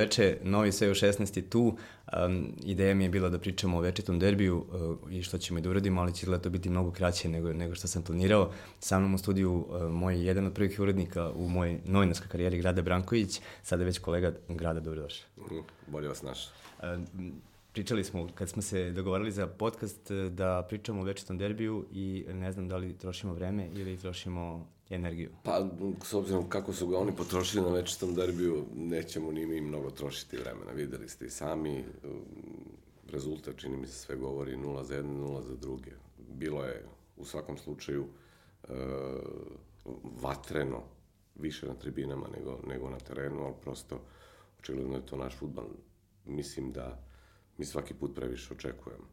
veče, novi sve u 16 je tu. Um, ideja mi je bila da pričamo o večitom derbiju uh, i što ćemo i da uradimo, ali će to biti mnogo kraće nego, nego što sam planirao. Sa mnom u studiju uh, moj jedan od prvih urednika u mojoj novinarskoj karijeri, Grada Branković, sada već kolega Grada, dobrodošao. Bolje vas naš. Uh, pričali smo, kad smo se dogovorili za podcast, da pričamo o večitom derbiju i ne znam da li trošimo vreme ili trošimo energiju? Pa, s obzirom kako su ga oni potrošili na večitom derbiju, nećemo ni mi mnogo trošiti vremena. Videli ste i sami, rezultat čini mi se sve govori 0 za jedne, 0 za druge. Bilo je u svakom slučaju e, vatreno, više na tribinama nego, nego na terenu, ali prosto očigledno je to naš futbal. Mislim da mi svaki put previše očekujemo.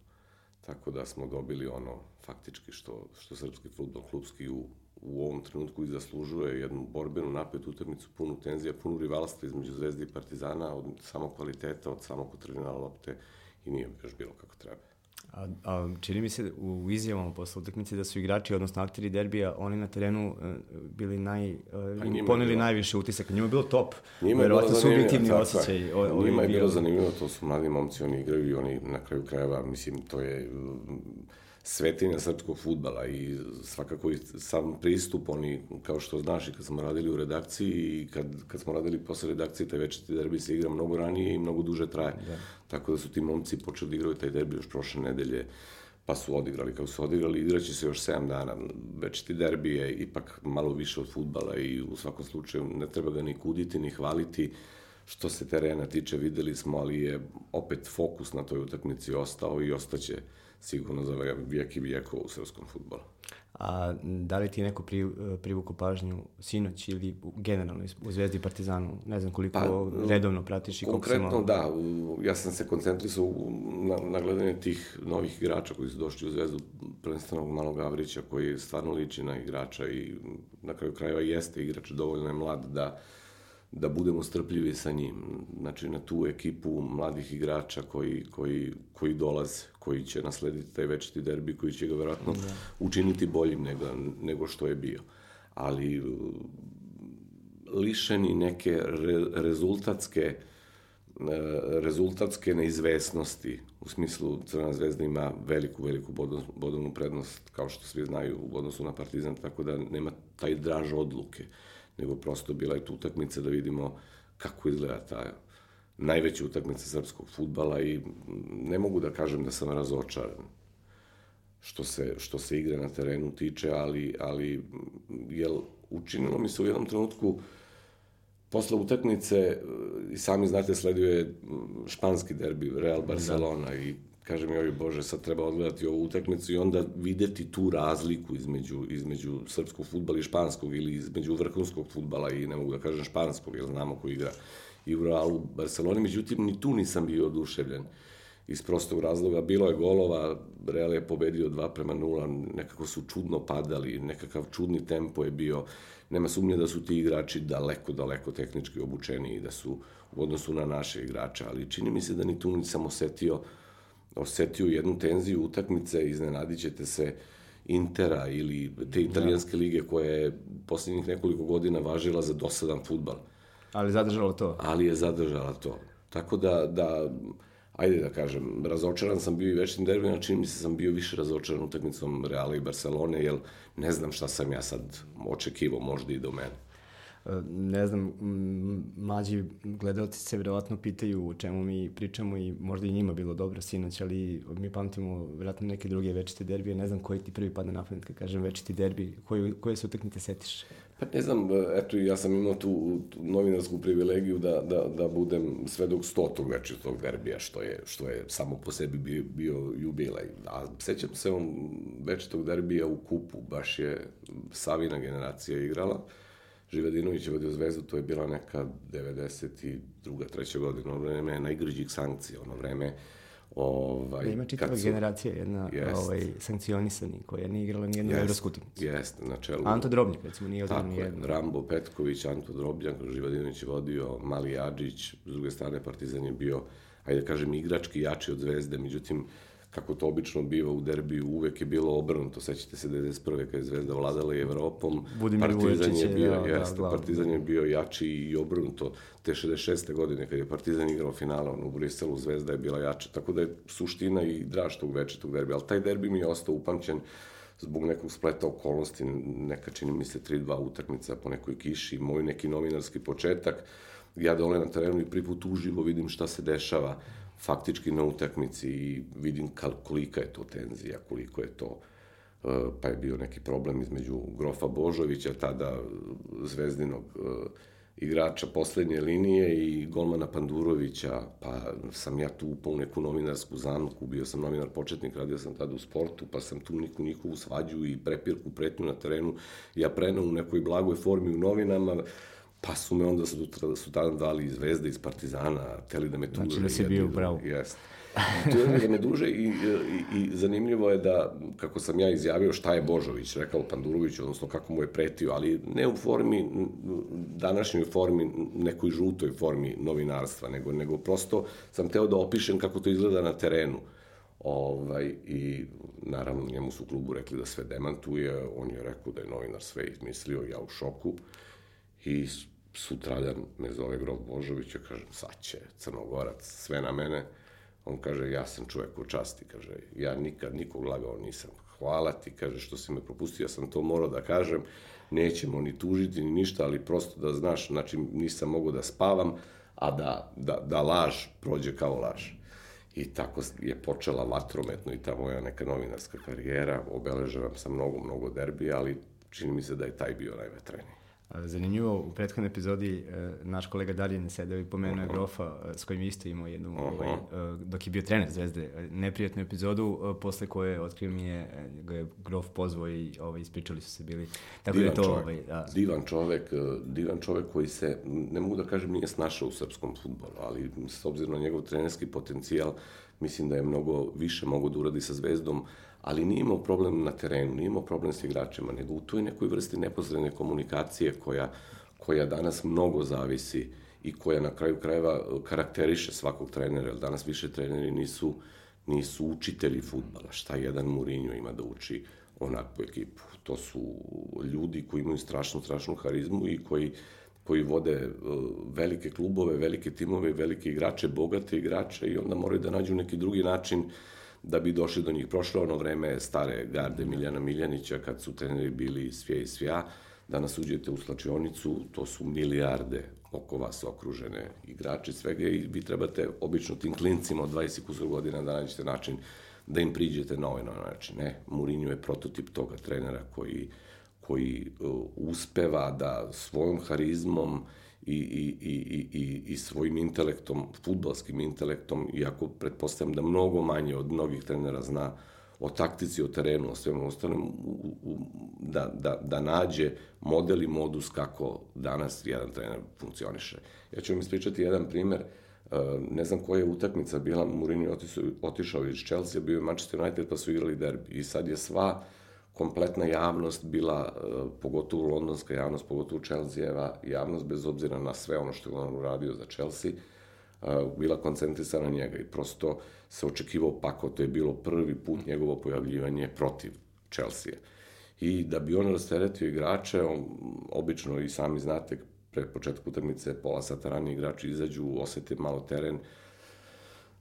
Tako da smo dobili ono faktički što, što srpski futbol klubski u u ovom trenutku i zaslužuje jednu borbenu napetu utakmicu, punu tenzija, punu rivalstva između Zvezde i Partizana, od samog kvaliteta, od samog utrljena lopte i nije još bilo kako treba. A, a čini mi se u izjavama posle utakmice da su igrači, odnosno akteri derbija, oni na terenu uh, bili naj, uh, poneli bilo, najviše utisaka. Njima je bilo top. Njima je bilo subjektivni osjećaj. O, o, njima je bilo zanimljivo, to su mladi momci, oni igraju i oni na kraju krajeva, mislim, to je svetinja srpskog futbala i svakako i sam pristup, oni, kao što znaš i kad smo radili u redakciji i kad, kad smo radili posle redakcije, taj večeti derbi se igra mnogo ranije i mnogo duže traje. Da. Tako da su ti momci počeli da igraju taj derbi još prošle nedelje, pa su odigrali. Kako su odigrali, igraće se još 7 dana. Večeti derbi je ipak malo više od futbala i u svakom slučaju ne treba ga ni kuditi, ni hvaliti. Što se terena tiče, videli smo, ali je opet fokus na toj utakmici ostao i ostaće sigurno za vijek i u srpskom futbolu. A da li ti neko pri, privuku pažnju sinoć ili generalno u Zvezdi Partizanu? Ne znam koliko pa, redovno pratiš i koliko Konkretno, malo... da. Ja sam se koncentrisao na, na gledanje tih novih igrača koji su došli u Zvezdu, prvenstveno malog Gavrića koji stvarno liči na igrača i na kraju krajeva jeste igrač, dovoljno je mlad da da budemo strpljivi sa njim. Znači, na tu ekipu mladih igrača koji, koji, koji dolaze, koji će naslediti taj večiti derbi, koji će ga verovatno da. učiniti boljim nego, nego što je bio. Ali lišeni neke re, rezultatske e, rezultatske neizvesnosti, u smislu Crna zvezda ima veliku, veliku bodovnu prednost, kao što svi znaju, u odnosu na Partizan, tako da nema taj draž odluke nego prosto bila je tu utakmica da vidimo kako izgleda ta najveća utakmica srpskog futbala i ne mogu da kažem da sam razočaran što se, što se igre na terenu tiče, ali, ali jel, učinilo mi se u jednom trenutku posle utakmice, i sami znate, sledio je španski derbi Real da. Barcelona da. i kažem joj Bože, sad treba odgledati ovu utakmicu i onda videti tu razliku između, između srpskog futbala i španskog ili između vrhunskog futbala i ne mogu da kažem španskog, jer znamo ko igra i u Realu Barceloni, međutim ni tu nisam bio oduševljen iz prostog razloga. Bilo je golova, Real je pobedio 2 prema 0, nekako su čudno padali, nekakav čudni tempo je bio. Nema sumnje da su ti igrači daleko, daleko tehnički obučeni i da su u odnosu na naše igrače, ali čini mi se da ni tu nisam osetio uh, osetio jednu tenziju utakmice, iznenadit ćete se Intera ili te italijanske da. lige koja je poslednjih nekoliko godina važila za dosadan futbal. Ali zadržala to. Ali je zadržala to. Tako da, da ajde da kažem, razočaran sam bio i večnim derbima, čini mi se sam bio više razočaran utakmicom Reala i Barcelone, jer ne znam šta sam ja sad očekivao, možda i do mene ne znam, mlađi gledalci se verovatno pitaju o čemu mi pričamo i možda i njima bilo dobro sinoć, ali mi pamtimo verovatno neke druge večite derbije, ne znam koji ti prvi pada na pamet kad kažem večiti derbi, koje, koje se utakmice setiš? Pa ne znam, eto ja sam imao tu novinarsku privilegiju da, da, da budem sve dok stotog večitog derbija, što je, što je samo po sebi bio, bio jubilej. A sećam se on večitog derbija u kupu, baš je Savina generacija igrala, Živadinović je vodio zvezdu, to je bila neka 92. treća godina, ono vreme najgrđih sankcija, ono vreme Ovaj, da ima čitava su, generacija jedna jest, ovaj, sankcionisani koja nije igrala nijednu jest, evropsku utakmicu. Jeste, na čelu. Anto Drobnjak, recimo, nije odigrao nijednu. Rambo Petković, Anto Drobnjak, Živadinović je vodio, Mali Adžić, s druge strane Partizan je bio, ajde da kažem, igrački jači od Zvezde, međutim, kako to obično biva u derbiju, uvek je bilo obrnuto. Sećate se 91. kada je Zvezda vladala i Evropom, Budimir Partizan je bio, da, jeste, da, Partizan je bio jači i obrnuto. Te 66. godine kada je Partizan igrao finala u Briselu, Zvezda je bila jača. Tako da je suština i draž tog večetog derbija. Ali taj derbi mi je ostao upamćen zbog nekog spleta okolnosti, neka čini mi se 3-2 utakmica po nekoj kiši, moj neki novinarski početak, ja dole na terenu i prvi put uživo vidim šta se dešava faktički na utakmici i vidim kolika je to tenzija, koliko je to e, pa je bio neki problem između Grofa Božovića, tada zvezdinog e, igrača poslednje linije i golmana Pandurovića, pa sam ja tu upao u neku novinarsku zamku, bio sam novinar početnik, radio sam tada u sportu, pa sam tu neku njihovu svađu i prepirku, pretnju na terenu, ja prenao u nekoj blagoj formi u novinama, Pa su me onda su, su tada dali iz Zvezde, iz Partizana, teli da me tuže. Znači da si bio upravo. Jeste. Tu da me duže i, i, i zanimljivo je da, kako sam ja izjavio šta je Božović, rekao Pandurović, odnosno kako mu je pretio, ali ne u formi, današnjoj formi, nekoj žutoj formi novinarstva, nego, nego prosto sam teo da opišem kako to izgleda na terenu. Ovaj, I naravno njemu su u klubu rekli da sve demantuje, on je rekao da je novinar sve izmislio, ja u šoku. I sutradan me zove Grof Božović, ja kažem, sad će Crnogorac, sve na mene. On kaže, ja sam čovjek u časti, kaže, ja nikad nikog lagao nisam. Hvala ti, kaže, što si me propustio, ja sam to morao da kažem, nećemo ni tužiti ni ništa, ali prosto da znaš, znači nisam mogao da spavam, a da, da, da laž prođe kao laž. I tako je počela vatrometno i ta moja neka novinarska karijera, obeležavam sa mnogo, mnogo derbija, ali čini mi se da je taj bio najvetreniji. Zanimljivo, u prethodnoj epizodi e, naš kolega Darjen je sedeo i pomenuo je Grofa e, s kojim isto imao jednu, ovaj, e, dok je bio trener Zvezde, neprijatnu epizodu, posle koje otkrio mi je, ga je Grof pozvao i ovaj, ispričali su se bili. Tako divan da to, čovek, ovaj, da. divan čovek, divan čovek koji se, ne mogu da kažem, nije snašao u srpskom futbolu, ali s obzirom na njegov trenerski potencijal, mislim da je mnogo više mogo da uradi sa Zvezdom, ali nije imao problem na terenu, nije imao problem s igračima, nego u toj nekoj vrsti neposredne komunikacije koja, koja danas mnogo zavisi i koja na kraju krajeva karakteriše svakog trenera, jer danas više treneri nisu, nisu učitelji futbala, šta jedan Mourinho ima da uči onakvu ekipu. To su ljudi koji imaju strašnu, strašnu harizmu i koji koji vode velike klubove, velike timove, velike igrače, bogate igrače i onda moraju da nađu neki drugi način da bi došli do njih. Prošlo ono vreme stare garde Miljana Miljanića, kad su treneri bili svije i svija, danas uđete u slačionicu, to su milijarde oko vas okružene igrače svega i vi trebate obično tim klincima od 20 kusur godina da nađete način da im priđete na ovaj način. Ne, Mourinho je prototip toga trenera koji, koji uh, uspeva da svojom harizmom i, i, i, i, i svojim intelektom, futbalskim intelektom, iako pretpostavljam da mnogo manje od mnogih trenera zna o taktici, o terenu, o svemu ostalim, u, u, da, da, da nađe model i modus kako danas jedan trener funkcioniše. Ja ću vam ispričati jedan primer, e, ne znam koja je utakmica bila, Mourinho otišao iz Chelsea, bio je Manchester United pa su igrali derbi i sad je sva kompletna javnost bila, e, pogotovo londonska javnost, pogotovo Chelsea-eva javnost, bez obzira na sve ono što je on uradio za Chelsea, e, bila koncentrisana na njega i prosto se očekivao pako, to je bilo prvi put njegovo pojavljivanje protiv Chelsea. I da bi on rasteretio igrače, on, obično i sami znate, pred početku utakmice pola sata ranije igrači izađu, osete malo teren,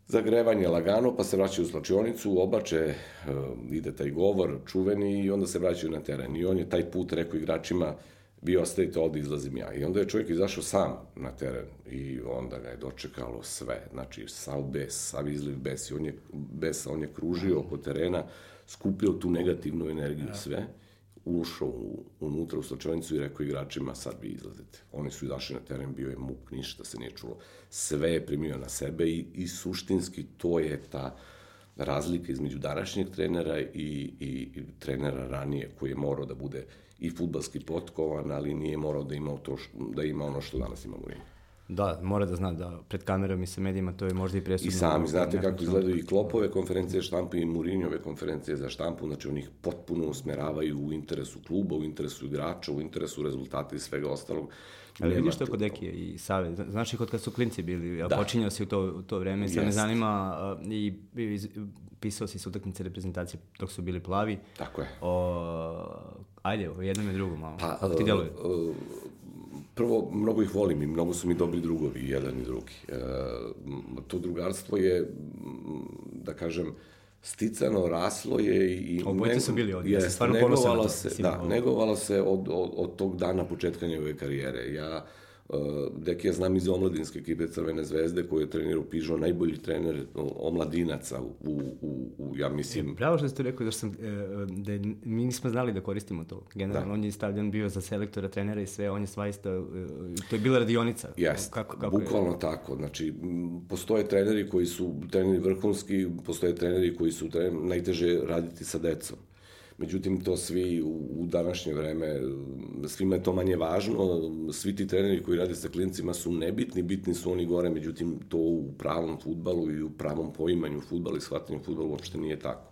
zagrevanje lagano, pa se vraćaju u slačionicu, oblače, uh, ide taj govor čuveni i onda se vraćaju na teren. I on je taj put rekao igračima, vi ostajete ovde, izlazim ja. I onda je čovjek izašao sam na teren i onda ga je dočekalo sve. Znači, sav bes, sav izliv bes, i on je, besa, on je kružio oko terena, skupio tu negativnu energiju, sve ušao u, unutra u slačionicu i rekao igračima sad vi izlazite. Oni su izašli na teren, bio je muk, ništa se nije čulo. Sve je primio na sebe i, i suštinski to je ta razlika između današnjeg trenera i, i, i trenera ranije koji je morao da bude i futbalski potkovan, ali nije morao da ima, to, da ima ono što danas ima Mourinho. Da, mora da zna da pred kamerom i sa medijima to je možda i presudno. I sami znate kako izgledaju i Klopove konferencije štampu i Mourinhove konferencije za štampu, znači oni ih potpuno usmeravaju u interesu kluba, u interesu igrača, u interesu rezultata i svega ostalog. Ali vidiš to kod Ekije i Save, znaš i kod kad su klinci bili, ja da. počinjao si u to, u to vreme, sad me zanima i, i pisao si s utakmice reprezentacije dok su bili plavi. Tako je. O, ajde, o jednom i drugom malo. Pa, ti djeluje? Uh, prvo, mnogo ih volim i mnogo su mi dobri drugovi, jedan i drugi. E, to drugarstvo je, da kažem, sticano, raslo je i... Obojice su bili ovdje, ja se stvarno ponosan na to. Se, da, negovalo se od, od, od tog dana početka njegove karijere. Ja Deki ja znam iz omladinske ekipe Crvene zvezde koju je trenirao Pižo, najbolji trener omladinaca u, u, u ja mislim... Pravo što ste rekao da, sam, e, da mi nismo znali da koristimo to. Generalno, da. on je stavljan bio za selektora, trenera i sve, on je svaista, e, to je bila radionica. Jest, kako, kako bukvalno je? tako. Znači, postoje treneri koji su treneri vrhunski, postoje treneri koji su treneri, najteže raditi sa decom. Međutim, to svi u, u današnje vreme, svima je to manje važno, svi ti treneri koji rade sa klincima su nebitni, bitni su oni gore, međutim, to u pravom futbalu i u pravom poimanju futbala i shvatanju futbala uopšte nije tako.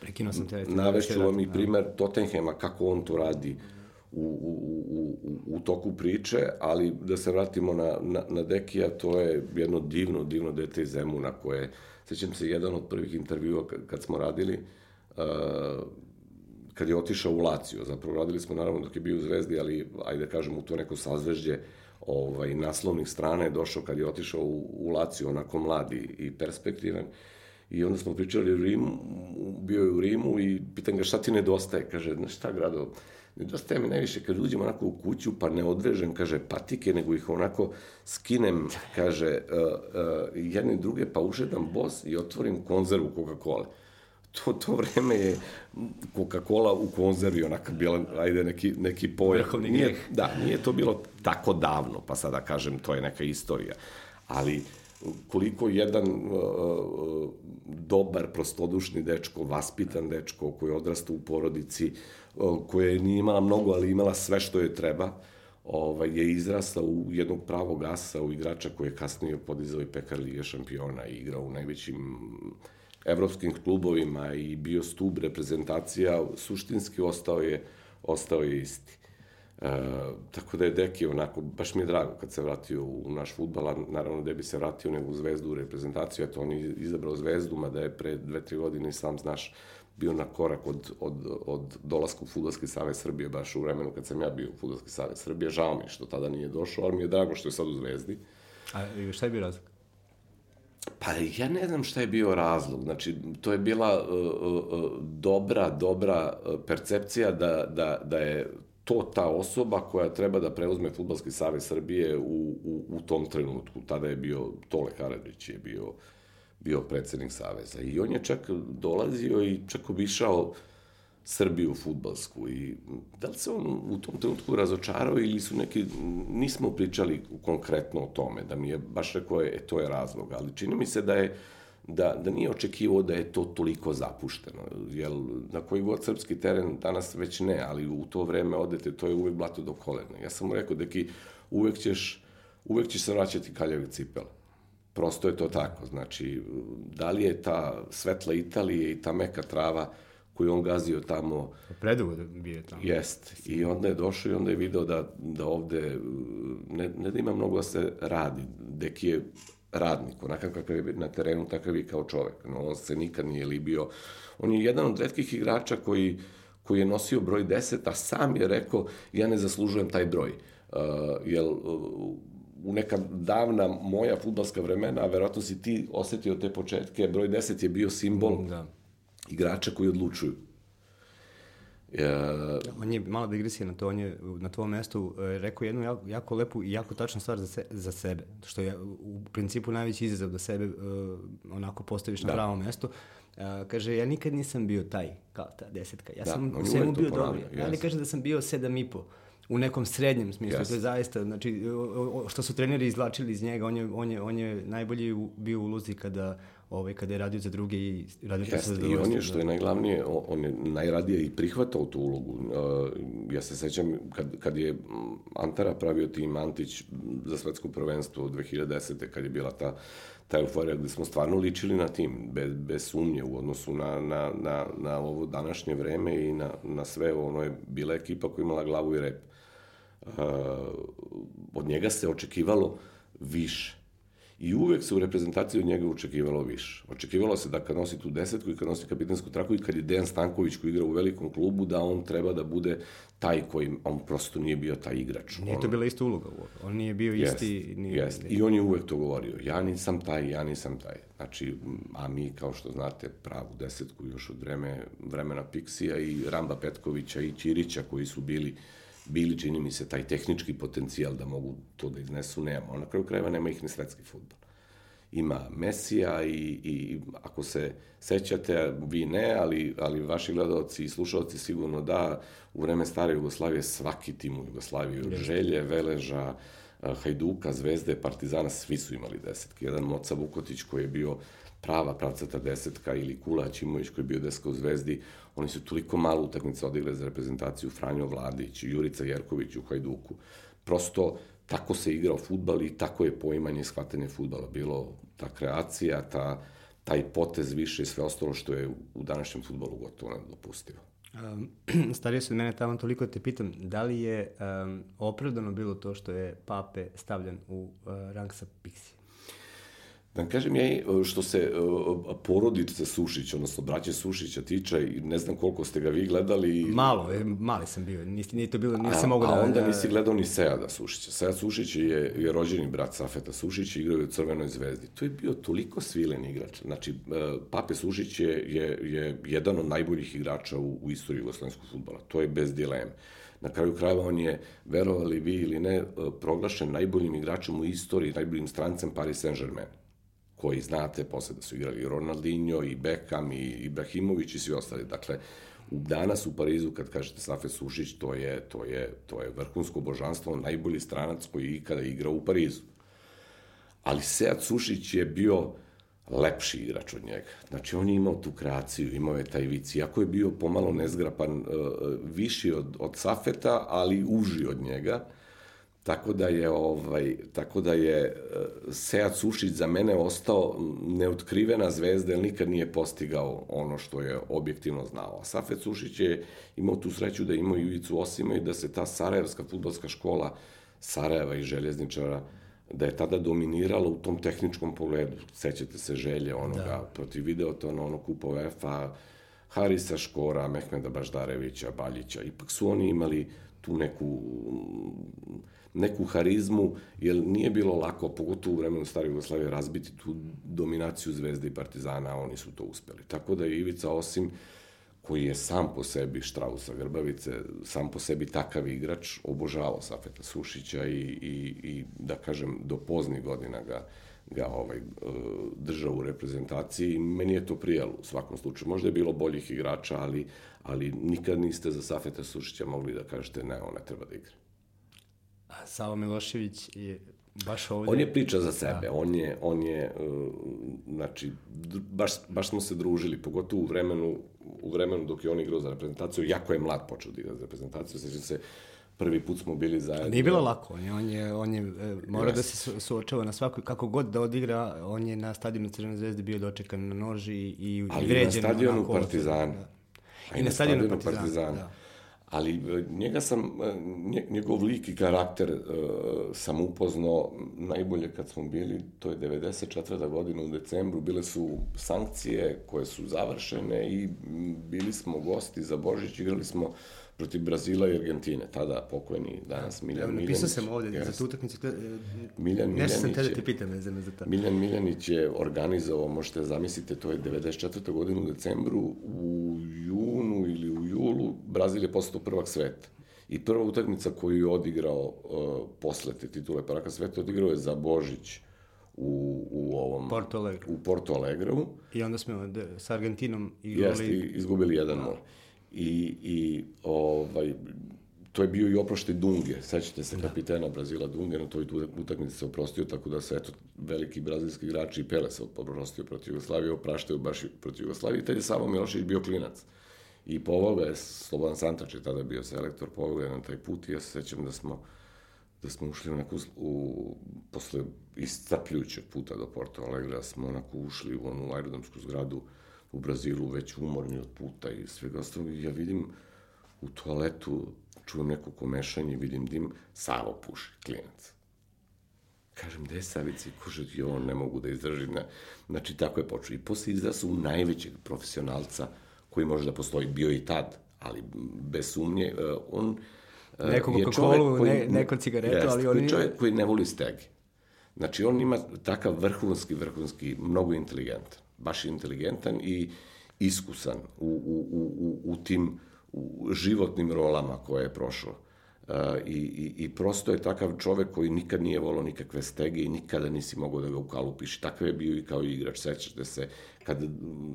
Prekinuo sam te. Navešću vam i da. primer Tottenhema, kako on to radi u, u, u, u toku priče, ali da se vratimo na, na, na Dekija, to je jedno divno, divno dete iz Zemuna koje, sećam se, jedan od prvih intervjua kad smo radili, uh, kad je otišao u Laciju. Zapravo radili smo naravno dok je bio u Zvezdi, ali ajde da kažem u to neko sazvežđe ovaj, naslovnih strana je došao kad je otišao u, u Laciju, onako mladi i perspektivan. I onda smo pričali o Rimu, bio je u Rimu i pitan ga šta ti nedostaje? Kaže, na šta grado? Nedostaje mi najviše kad uđem onako u kuću pa ne odvežem, kaže, patike, nego ih onako skinem, kaže, uh, uh, jedne druge pa ušedam bos i otvorim konzervu Coca-Cola to, to vreme je Coca-Cola u konzervi onaka bila, ajde, neki, neki pojam. Vrhovni nije, Da, nije to bilo tako davno, pa sada kažem, to je neka istorija. Ali koliko jedan uh, dobar, prostodušni dečko, vaspitan dečko koji je odrastao u porodici, uh, koja nije imala mnogo, ali imala sve što je treba, ovaj, je izrastao u jednog pravog asa, u igrača koji je kasnije podizao i pekar Lige šampiona i igrao u najvećim evropskim klubovima i bio stub reprezentacija, suštinski ostao je, ostao je isti. E, tako da je Deki onako, baš mi je drago kad se vratio u naš futbal, a naravno da bi se vratio nego u Zvezdu u reprezentaciju, eto on je izabrao Zvezdu, mada je pre dve, tri godine sam znaš bio na korak od, od, od dolaska u Futbolski savez Srbije, baš u vremenu kad sam ja bio u Futbolski savez Srbije. Žao mi što tada nije došao, ali mi je drago što je sad u Zvezdi. A šta je bio razlog? Pa ja ne znam šta je bio razlog. Znači, to je bila uh, uh, dobra, dobra percepcija da, da, da je to ta osoba koja treba da preuzme Futbalski savez Srbije u, u, u tom trenutku. Tada je bio Tole Karadžić je bio, bio predsednik Saveza. I on je čak dolazio i čak obišao uh, Srbiju futbalsku i da li se on u tom trenutku razočarao ili su neki, nismo pričali konkretno o tome, da mi je baš rekao, e, to je razlog, ali čini mi se da je, da, da nije očekivao da je to toliko zapušteno, jer na koji god srpski teren danas već ne, ali u to vreme odete, to je uvek blato do kolena. Ja sam mu rekao, deki, uvek ćeš, uvek ćeš se vraćati kaljavi cipela. Prosto je to tako, znači, da li je ta svetla Italije i ta meka trava, koju on gazio tamo. Predugo da bio tamo. Jest. I onda je došao i onda je video da, da ovde, ne, ne da ima mnogo da se radi, deki je radnik, onakav kakav je na terenu, takav i kao čovek. No, on se nikad nije libio. On je jedan od redkih igrača koji, koji je nosio broj 10, a sam je rekao, ja ne zaslužujem taj broj. Uh, jel, uh, u neka davna moja futbalska vremena, a verovatno si ti osetio te početke, broj 10 je bio simbol da igrača koji odlučuju. Ja... On je, malo digresija na to, on je na tvojom mestu e, rekao jednu jako, jako lepu i jako tačnu stvar za, se, za sebe, što je u principu najveći izazov da sebe uh, onako postaviš da. na pravo mesto. Uh, kaže, ja nikad nisam bio taj, kao ta desetka. Ja da, sam u svemu bio dobar. Ja ne kažem da sam bio sedam i po u nekom srednjem smislu. Yes. To je zaista, znači, što su treneri izvlačili iz njega, on je, on je, on je najbolji bio u luzi kada ovaj, kada je radio za druge i radio to sa I on je, što je najglavnije, on je najradije i prihvatao tu ulogu. Uh, ja se sećam, kad, kad je Antara pravio tim Antić za svetsko prvenstvo 2010. kad je bila ta ta euforija gde smo stvarno ličili na tim, bez, bez sumnje u odnosu na, na, na, na ovo današnje vreme i na, na sve, ono je bila ekipa koja imala glavu i rep. Uh, od njega se očekivalo više. I uvek se u reprezentaciji od njega očekivalo više. Očekivalo se da kad nosi tu desetku i kad nosi kapitansku traku i kad je Dejan Stanković koji igra u velikom klubu, da on treba da bude taj koji, on prosto nije bio taj igrač. Nije on, to bila ista uloga On nije bio jest, isti... Nije, jest. I on je uvek to govorio. Ja nisam taj, ja nisam taj. Znači, a mi, kao što znate, pravu desetku još od vreme, vremena Piksija i Ramba Petkovića i Ćirića koji su bili bili, čini mi se, taj tehnički potencijal da mogu to da iznesu, nema. Na kraju krajeva nema ih ni svetski futbol. Ima Mesija i, i ako se sećate, vi ne, ali, ali vaši gledalci i slušalci sigurno da, u vreme stare Jugoslavije svaki tim u Jugoslaviji, od Želje, Veleža, Hajduka, Zvezde, Partizana, svi su imali desetke. Jedan Moca Vukotić koji je bio prava pravcata desetka ili Kulać Imović koji je bio deska u Zvezdi, oni su toliko malo utakmica odigrali za reprezentaciju Franjo Vladić, Jurica Jerković u Hajduku. Prosto tako se igrao futbal i tako je poimanje i shvatanje futbala bilo ta kreacija, ta, taj potez više i sve ostalo što je u današnjem futbolu gotovo nedopustivo. Um, starije se od mene tamo toliko te pitam, da li je um, opravdano bilo to što je Pape stavljen u uh, rang sa Pixi? Da kažem ja, što se porodice Sušić, odnosno braće Sušića tiče, ne znam koliko ste ga vi gledali. Malo, e, mali sam bio, nisi, nije to bilo, nisam mogu da... A onda nisi gledao ni Seada Sušića. Sead Sušić je, je rođeni brat Safeta Sušić i igrao je u Crvenoj zvezdi. To je bio toliko svilen igrač. Znači, e, Pape Sušić je, je, je jedan od najboljih igrača u, u istoriji jugoslovenskog futbola. To je bez dileme. Na kraju krajeva on je, verovali vi ili ne, e, proglašen najboljim igračem u istoriji, najboljim strancem Paris Saint-Germain koji znate, posle da su igrali Ronaldinho i Beckham i Ibrahimović i svi ostali. Dakle, danas u Parizu, kad kažete Safe Sušić, to je, to je, to je vrhunsko božanstvo, najbolji stranac koji je ikada igrao u Parizu. Ali Sead Sušić je bio lepši igrač od njega. Znači, on je imao tu kreaciju, imao je taj vic. Iako je bio pomalo nezgrapan, uh, viši od, od Safeta, ali uži od njega, Tako da je ovaj tako da je e, Sead Sušić za mene ostao neotkrivena zvezda, jer nikad nije postigao ono što je objektivno znao. A Safet Sušić je imao tu sreću da imao Ivicu Osima i da se ta Sarajevska futbolska škola Sarajeva i željezničara da je tada dominirala u tom tehničkom pogledu. Sećate se želje onoga da. protiv Videotona, ono kupa UEFA, Harisa Škora, Mehmeda Baždarevića, Baljića. Ipak su oni imali tu neku neku harizmu, jer nije bilo lako, pogotovo u vremenu stare Jugoslavije, razbiti tu dominaciju Zvezde i Partizana, a oni su to uspeli. Tako da je Ivica Osim, koji je sam po sebi Štrausa Grbavice, sam po sebi takav igrač, obožavao Safeta Sušića i, i, i da kažem, do poznih godina ga, ga ovaj, e, držao u reprezentaciji. Meni je to prijalo u svakom slučaju. Možda je bilo boljih igrača, ali, ali nikad niste za Safeta Sušića mogli da kažete ne, on ne treba da igra. Savo Milošević je baš ovde... On je priča za sebe, da. on je, on je, uh, znači, baš, baš smo se družili, pogotovo u vremenu, u vremenu dok je on igrao za reprezentaciju, jako je mlad počeo da igra za reprezentaciju, sećam se, prvi put smo bili zajedno. Nije bilo lako, on je, on je, on je e, mora yes. da se suočava na svakoj, kako god da odigra, on je na stadionu Crvene zvezde bio dočekan na noži i, i vređen. Ali na stadionu Partizana. Da. I, I na stadionu Partizana, Partizana. Da ali e, njega sam, e, njegov lik i karakter uh, sam upoznao najbolje kad smo bili, to je 94. godina u decembru, bile su sankcije koje su završene i bili smo gosti za Božić, igrali smo protiv Brazila i Argentine, tada pokojni danas Miljan Miljanić. Napisao sam ovdje yes. za tu utakmicu. Miljan Miljanić. Nešto sam te da te pitam vezano za to. Miljan Miljanić je organizovao, možete zamislite, to je 94. godinu u decembru, u junu ili u julu, Brazil je postao prvak sveta. I prva utakmica koju je odigrao uh, posle te titule prvaka sveta, odigrao je za Božić u, u ovom... Porto Alegre. U Porto Alegre. I onda smo sa Argentinom igrali... Jeste, izgubili jedan mor. I, i ovaj, to je bio i oproštaj Dunge, sećate se kapitena Brazila Dunge, na toj utakmici se oprostio, tako da se, eto, veliki brazilski igrači i Pele se oprostio protiv Jugoslavije, opraštaju baš protiv Jugoslavije, i tad je samo Milošević bio klinac. I povao ga je, Slobodan Santač je tada bio selektor, povao ga je na taj put i ja se sećam da smo da smo ušli onako u, posle iscapljujućeg puta do Porto Alegre, da smo onako ušli u onu aerodromsku zgradu u Brazilu, već umorni od puta i svega ostalog. Ja vidim u toaletu, čujem neko komešanje, vidim dim, Savo puši, klinac. Kažem, gde je Savici? Kože, i on ne mogu da izdržim. Ne. Znači, tako je počeo. I posle izda su najvećeg profesionalca koji može da postoji. Bio i tad, ali bez sumnje. E, on Neko Coca-Cola, koji, ne, neko cigaretu, jest, ali on je... čovjek koji ne voli stege. Znači, on ima takav vrhunski, vrhunski, mnogo inteligentan. Baš inteligentan i iskusan u, u, u, u tim u životnim rolama koje je prošlo. Uh, i, i, I prosto je takav čovek koji nikad nije volao nikakve stege i nikada nisi mogao da ga ukalupiš. Takav je bio i kao igrač, sećate se, kad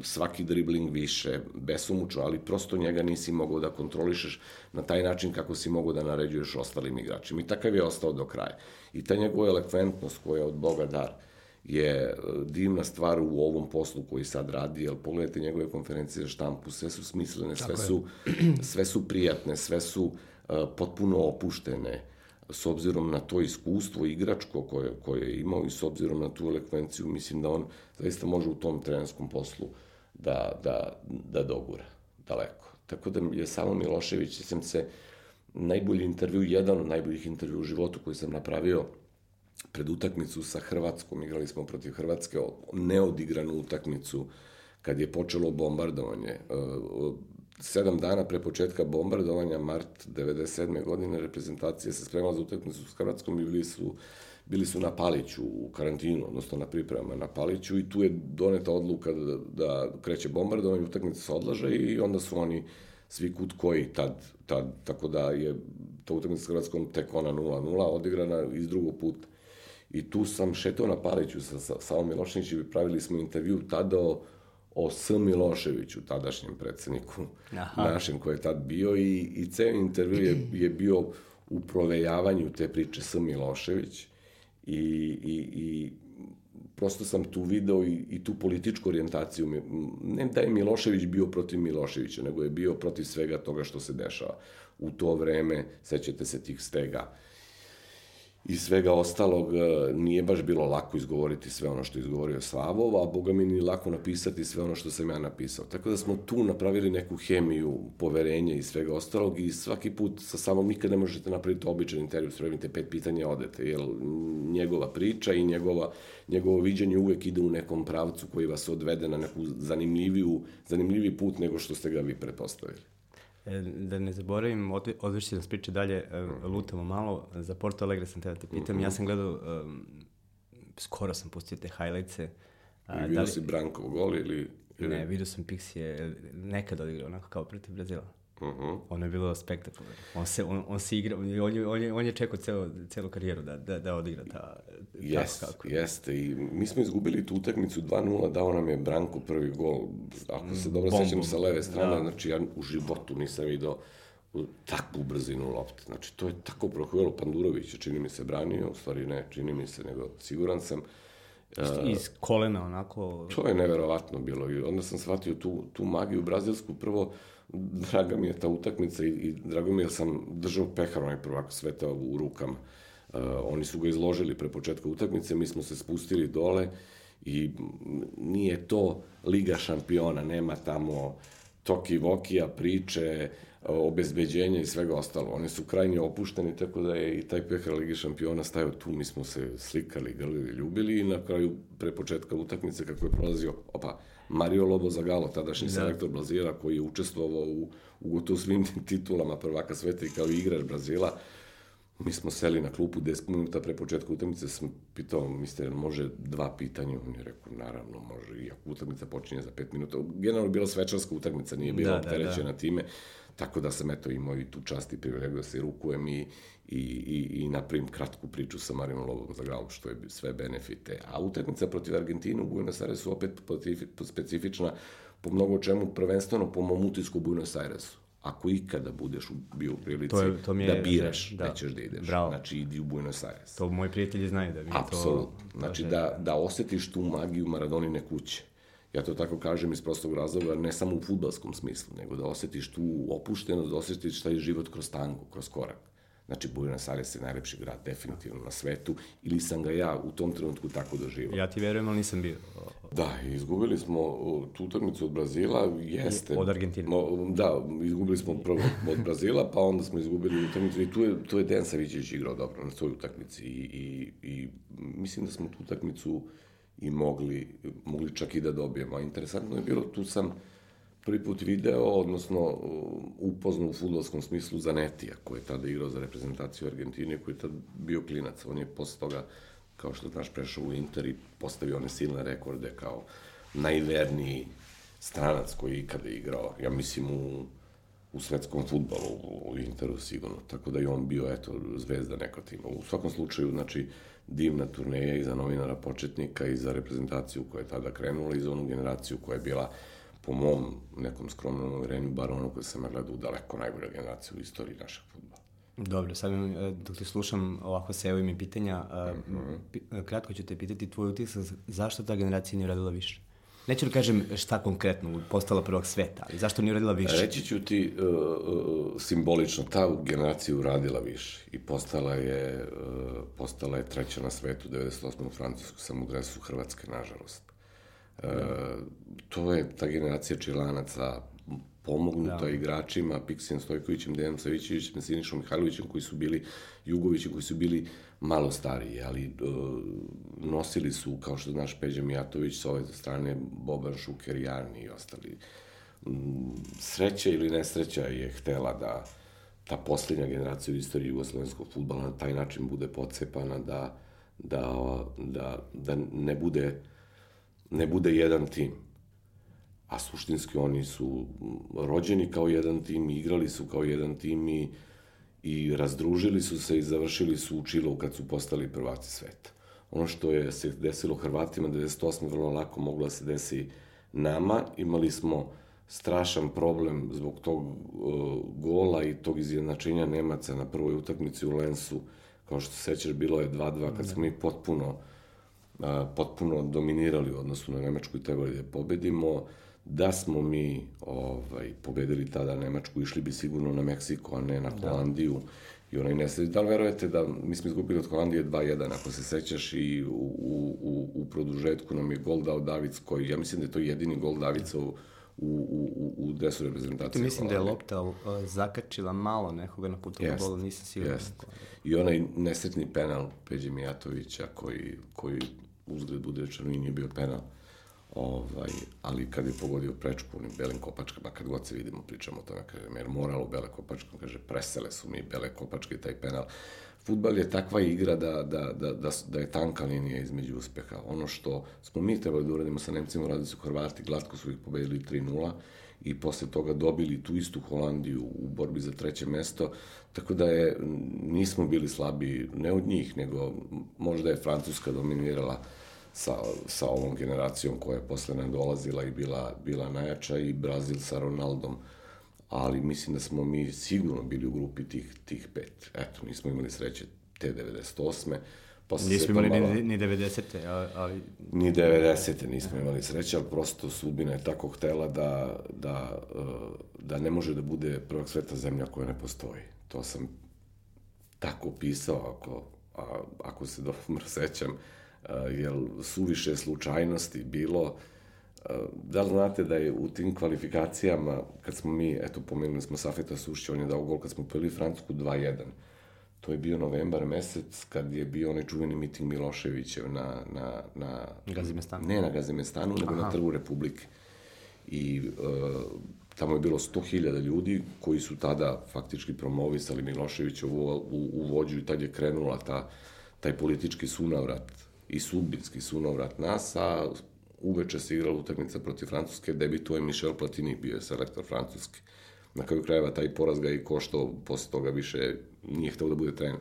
svaki dribling više, besomučno, ali prosto njega nisi mogao da kontrolišeš na taj način kako si mogao da naređuješ ostalim igračima. I takav je ostao do kraja. I ta njegova elekventnost koja je od Boga dar, je e, divna stvar u ovom poslu koji sad radi, jer pogledajte njegove konferencije za štampu, sve su smislene, sve su, sve su prijatne, sve su uh, potpuno opuštene, s obzirom na to iskustvo igračko koje, koje je imao i s obzirom na tu elekvenciju, mislim da on zaista može u tom trenerskom poslu da, da, da dogura daleko. Tako da je samo Milošević, sam se najbolji intervju, jedan od najboljih intervju u životu koji sam napravio, pred utakmicu sa Hrvatskom, igrali smo protiv Hrvatske, neodigranu utakmicu, kad je počelo bombardovanje. E, sedam dana pre početka bombardovanja, mart 97. godine, reprezentacija se spremala za utakmicu s Hrvatskom i bili su, bili su na Paliću u karantinu, odnosno na pripremama na Paliću i tu je doneta odluka da, da kreće bombardovanje, utakmica se odlaže i onda su oni svi kut koji tad, tad, tako da je ta utakmica s Hrvatskom tek ona 0-0 odigrana iz drugog puta I tu sam šetao na Paliću sa, sa Savom Miloševićem i pravili smo intervju tada o, o S. Miloševiću, tadašnjem predsedniku Aha. našem koji je tad bio i, i ceo intervju je, je bio u provejavanju te priče S. Milošević i, i, i prosto sam tu video i, i tu političku orijentaciju. Ne da je Milošević bio protiv Miloševića, nego je bio protiv svega toga što se dešava. U to vreme, sećate se tih stega, i svega ostalog e, nije baš bilo lako izgovoriti sve ono što je izgovorio Slavov, a boga mi ni lako napisati sve ono što sam ja napisao. Tako da smo tu napravili neku hemiju, poverenje i svega ostalog i svaki put sa samom nikad ne možete napraviti običan intervju, spremite pet pitanja odete, jer njegova priča i njegova, njegovo viđenje uvek ide u nekom pravcu koji vas odvede na neku zanimljiviju, zanimljiviji put nego što ste ga vi pretpostavili. E, da ne zaboravim, odvrši nas priče dalje, e, lutamo malo, za Porto Alegre sam tebe te pitam, ja sam gledao, um, skoro sam pustio te highlights-e. I vidio da li... si Branko gol ili... Ne, vidio sam Pixije, nekad odigrao onako kao protiv Brazila. Uh -huh. Ono je bilo spektakularno. On se, on, on se igra, on je, on je, on je čekao celo, celu karijeru da, da, da odigra ta, Jeste, kako. jeste. I mi smo izgubili tu utakmicu 2-0, dao nam je Branko prvi gol. Ako se dobro sećam sa leve strane, da. znači ja u životu nisam video takvu brzinu lopte. Znači, to je tako prohujelo Pandurović, čini mi se branio, u stvari ne, čini mi se, nego siguran sam. Iz kolena, onako... To je neverovatno bilo i onda sam shvatio tu, tu magiju brazilsku. Prvo, draga mi je ta utakmica i, i drago mi je da sam držao pehar onaj prvak sveta u rukama. Uh, oni su ga izložili pre početka utakmice, mi smo se spustili dole i nije to Liga šampiona, nema tamo toki vokija, priče, obezbeđenja i svega ostalo. Oni su krajnje opušteni, tako da je i taj pehar Ligi šampiona stajao tu, mi smo se slikali, grlili, ljubili i na kraju pre početka utakmice kako je prolazio, opa, Mario Lobo Zagalo, tadašnji da. selektor Brazila, koji je učestvovao u, u gotovo svim titulama prvaka sveta i kao igrač Brazila, mi smo seli na klupu 10 minuta pre početka utakmice, sam pitao, mister, može dva pitanja? On je rekao, naravno, može, iako utakmica počinje za 5 minuta. Generalno bila svečarska utakmica, nije bila da, opterećena da, da. time, tako da sam eto imao i tu čast i privilegiju da se rukujem i i, i, i napravim kratku priču sa Marinom Lobom za glavom, što je sve benefite. A utakmica protiv Argentine u Buenos Airesu opet specifična po mnogo čemu, prvenstveno po mom utisku u Buenos Airesu. ako ikada budeš bio u prilici to je, to mi je, da biraš da, da, ćeš da ideš. Bravo. Znači, idi u Buenos Aires. To moji prijatelji znaju da mi Apsolutno. to... Znači, da, da osetiš tu magiju Maradonine kuće. Ja to tako kažem iz prostog razloga, ne samo u futbalskom smislu, nego da osetiš tu opuštenost, da osetiš taj život kroz tangu, kroz korak. Znači, Buenos Aires je najlepši grad definitivno na svetu, ili sam ga ja u tom trenutku tako doživao. Ja ti verujem, ali nisam bio. Da, izgubili smo tu utakmicu od Brazila, jeste. Od Argentine. Da, izgubili smo prvo od Brazila, pa onda smo izgubili utakmicu i tu je, tu je Dejan Savićević igrao dobro na svoj utakmici i, i, i mislim da smo tu utakmicu i mogli, mogli čak i da dobijemo. A interesantno je bilo, tu sam prvi put video, odnosno upoznao u futbolskom smislu Zanetija, koji je tada igrao za reprezentaciju Argentine, koji je tada bio klinac. On je posle toga, kao što znaš, prešao u Inter i postavio one silne rekorde kao najverniji stranac koji je ikada igrao, ja mislim, u, u svetskom futbolu, u, u Interu sigurno. Tako da je on bio, eto, zvezda neka tima. U svakom slučaju, znači, divna turneja i za novinara početnika i za reprezentaciju koja je tada krenula i za onu generaciju koja je bila po mom nekom skromnom uverenju, bar ono koje sam gledao daleko najbolja generacija u istoriji našeg futbola. Dobro, sad e, dok te slušam, ovako se evo mi pitanja, mm -hmm. kratko ću te pitati tvoj utisak, zašto ta generacija nije radila više? Neću da kažem šta konkretno, postala prvog sveta, ali zašto nije uradila više? Reći ću ti uh, uh, simbolično, ta generacija uradila više i postala je, uh, postala je treća na svetu, 98. u Francusku, samo u dresu Hrvatske, nažalost. Uh, to je ta generacija čilanaca, pomognuta da. igračima, Piksijem Stojkovićem, Dejanom Savićevićem, Sinišom Mihajlovićem, koji su bili, Jugovićem, koji su bili malo stariji, ali uh, nosili su, kao što znaš, Peđa Mijatović sa ove strane, Boban Šuker, Jarni i ostali. Um, sreća ili nesreća je htela da ta poslednja generacija u istoriji jugoslovenskog futbala na taj način bude pocepana, da, da, da, da ne bude ne bude jedan tim a suštinski oni su rođeni kao jedan tim, igrali su kao jedan tim i, i razdružili su se i završili su u Čilu kad su postali prvaci sveta. Ono što je se desilo Hrvatima 98. vrlo lako moglo da se desi nama. Imali smo strašan problem zbog tog uh, gola i tog izjednačenja Nemaca na prvoj utakmici u Lensu. Kao što se sećaš, bilo je 2-2 kad smo mi potpuno, uh, potpuno dominirali u odnosu na Nemačku i trebali da je pobedimo Da smo mi ovaj, pobedili tada Nemačku, išli bi sigurno na Meksiko, a ne na da. Holandiju. Da. I onaj nesreći. Da li verujete da mi smo izgubili od Holandije 2-1, ako se sećaš, i u, u, u, produžetku nam je gol dao Davic, koji, ja mislim da je to jedini gol Davica u, u, u, u desu reprezentacije. Mislim Holandije. da je lopta uh, zakačila malo nekoga na putu yes, golu, nisam siguran. Yes. I onaj nesretni penal Peđe Mijatovića, koji, koji uzgled bude rečeno i nije bio penal Ovaj, ali kad je pogodio prečku onim belim kopačkama, kad god se vidimo, pričamo o tome, kaže, jer moralo bele kopačke, kaže, presele su mi bele kopačke taj penal. Futbal je takva igra da, da, da, da, da je tanka linija između uspeha. Ono što smo mi trebali da uradimo sa Nemcima, uradili su Hrvati, glatko su ih pobedili 3-0 i posle toga dobili tu istu Holandiju u borbi za treće mesto, tako da je, nismo bili slabi, ne od njih, nego možda je Francuska dominirala sa, sa ovom generacijom koja je posle nam dolazila i bila, bila najjača i Brazil sa Ronaldom. Ali mislim da smo mi sigurno bili u grupi tih, tih pet. Eto, nismo imali sreće te 98. Posle nismo imali ni, ni 90. Ali... Ni 90. nismo imali sreće, ali prosto sudbina je tako htela da, da, da ne može da bude prvog sveta zemlja koja ne postoji. To sam tako pisao, ako, a, ako se dobro sećam jel suviše slučajnosti bilo, da li znate da je u tim kvalifikacijama, kad smo mi, eto, pomenuli smo Safeta Sušća, on je dao gol kad smo pili Francusku 2-1. To je bio novembar mesec, kad je bio onaj čuveni miting Miloševićev na... na, na Gazimestanu? Ne na Gazimestanu, nego Aha. na Trgu Republike. I uh, tamo je bilo 100.000 ljudi koji su tada faktički promovisali Miloševića u, u, u vođu i tad je krenula ta, taj politički sunavrat i sudbinski sunovrat nas, a uveče se igrala utakmica protiv Francuske, debituje Michel Platini, bio je selektor Francuske. Na kraju krajeva taj poraz ga i koštao, posle toga više nije hteo da bude trener.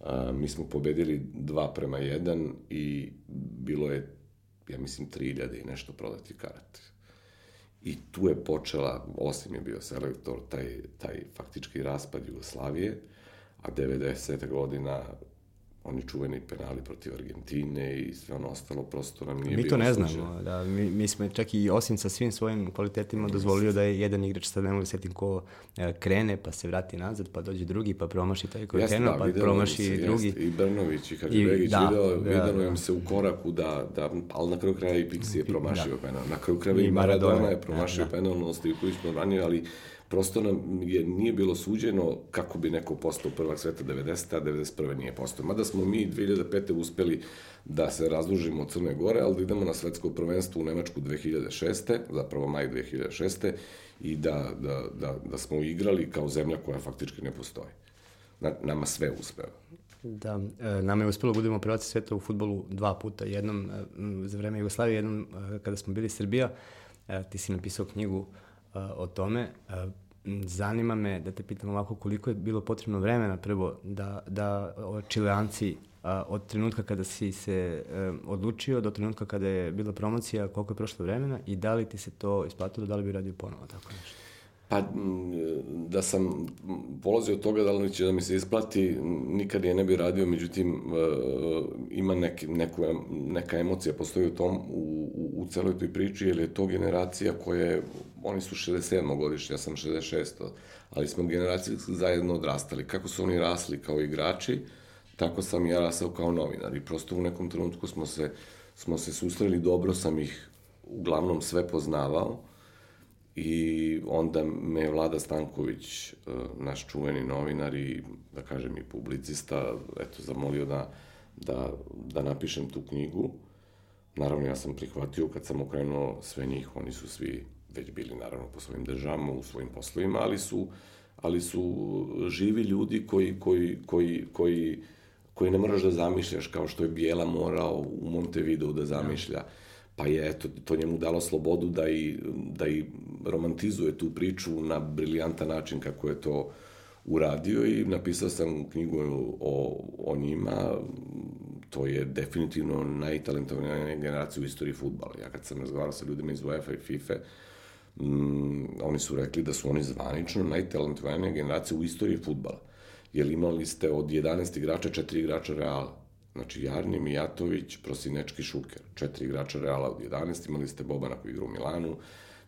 A, mi smo pobedili 2 prema 1 i bilo je, ja mislim, 3000 i nešto prodati karate. I tu je počela, osim je bio selektor, taj, taj faktički raspad Jugoslavije, a 90. godina oni čuveni penali protiv Argentine i sve ono ostalo, prosto nam nije mi bilo to ne znamo, da, mi, mi smo čak i osim sa svim svojim kvalitetima dozvolio da je jedan igrač, sad ne mogu da setim ko e, krene, pa se vrati nazad, pa dođe drugi, pa promaši taj koji je krenuo, da, pa promaši se, drugi. Jest, I Brnović i Hadžibegić, da, video, da, videlo da, im se u koraku da, da ali na kraju kraja i Pixi je promašio da. penal. Na kraju kraja i Maradona je promašio da, da. penal, no Stivković ranio, ali prosto nam je, nije bilo suđeno kako bi neko postao prvak sveta 90. a 91. nije postao. Mada smo mi 2005. uspeli da se razdužimo od Crne Gore, ali da idemo na svetsko prvenstvo u Nemačku 2006. zapravo maj 2006. i da, da, da, da smo igrali kao zemlja koja faktički ne postoji. Na, nama sve uspeva. Da, e, nama je uspelo da budemo prvaci sveta u futbolu dva puta. Jednom e, za vreme Jugoslavije, jednom e, kada smo bili Srbija. Ti si napisao knjigu o tome. Zanima me da te pitam ovako koliko je bilo potrebno vremena prvo da, da čileanci od trenutka kada si se odlučio do trenutka kada je bila promocija, koliko je prošlo vremena i da li ti se to isplatilo, da li bi radio ponovo tako nešto? Pa, da sam polazio od toga da li će da mi se isplati, nikad je ne bi radio, međutim, e, ima nek, neku, neka emocija postoji u tom, u, u, u celoj toj priči, jer je to generacija koja je, oni su 67. godišnje, ja sam 66. Ali smo generacije zajedno odrastali. Kako su oni rasli kao igrači, tako sam ja rasao kao novinar. I prosto u nekom trenutku smo se, smo se susreli, dobro sam ih uglavnom sve poznavao, I onda me Vlada Stanković, e, naš čuveni novinar i, da kažem, i publicista, eto, zamolio da, da, da napišem tu knjigu. Naravno, ja sam prihvatio, kad sam okrenuo sve njih, oni su svi već bili, naravno, po svojim državama, u svojim poslovima, ali su, ali su živi ljudi koji, koji, koji, koji, koji ne moraš da zamišljaš, kao što je Bijela morao u Montevideo da zamišlja. Ja pa je eto, to njemu dalo slobodu da i, da i romantizuje tu priču na briljantan način kako je to uradio i napisao sam knjigu o, o njima, to je definitivno najtalentovanija generacija u istoriji futbala. Ja kad sam razgovarao sa ljudima iz UEFA i FIFA, mm, oni su rekli da su oni zvanično najtalentovanija generacija u istoriji futbala. Jer imali ste od 11 igrača, četiri igrača Reala. Znači, Jarni, Mijatović, Prosinečki, Šuker. Četiri igrača Reala od 11, imali ste Bobana koji igra u Milanu,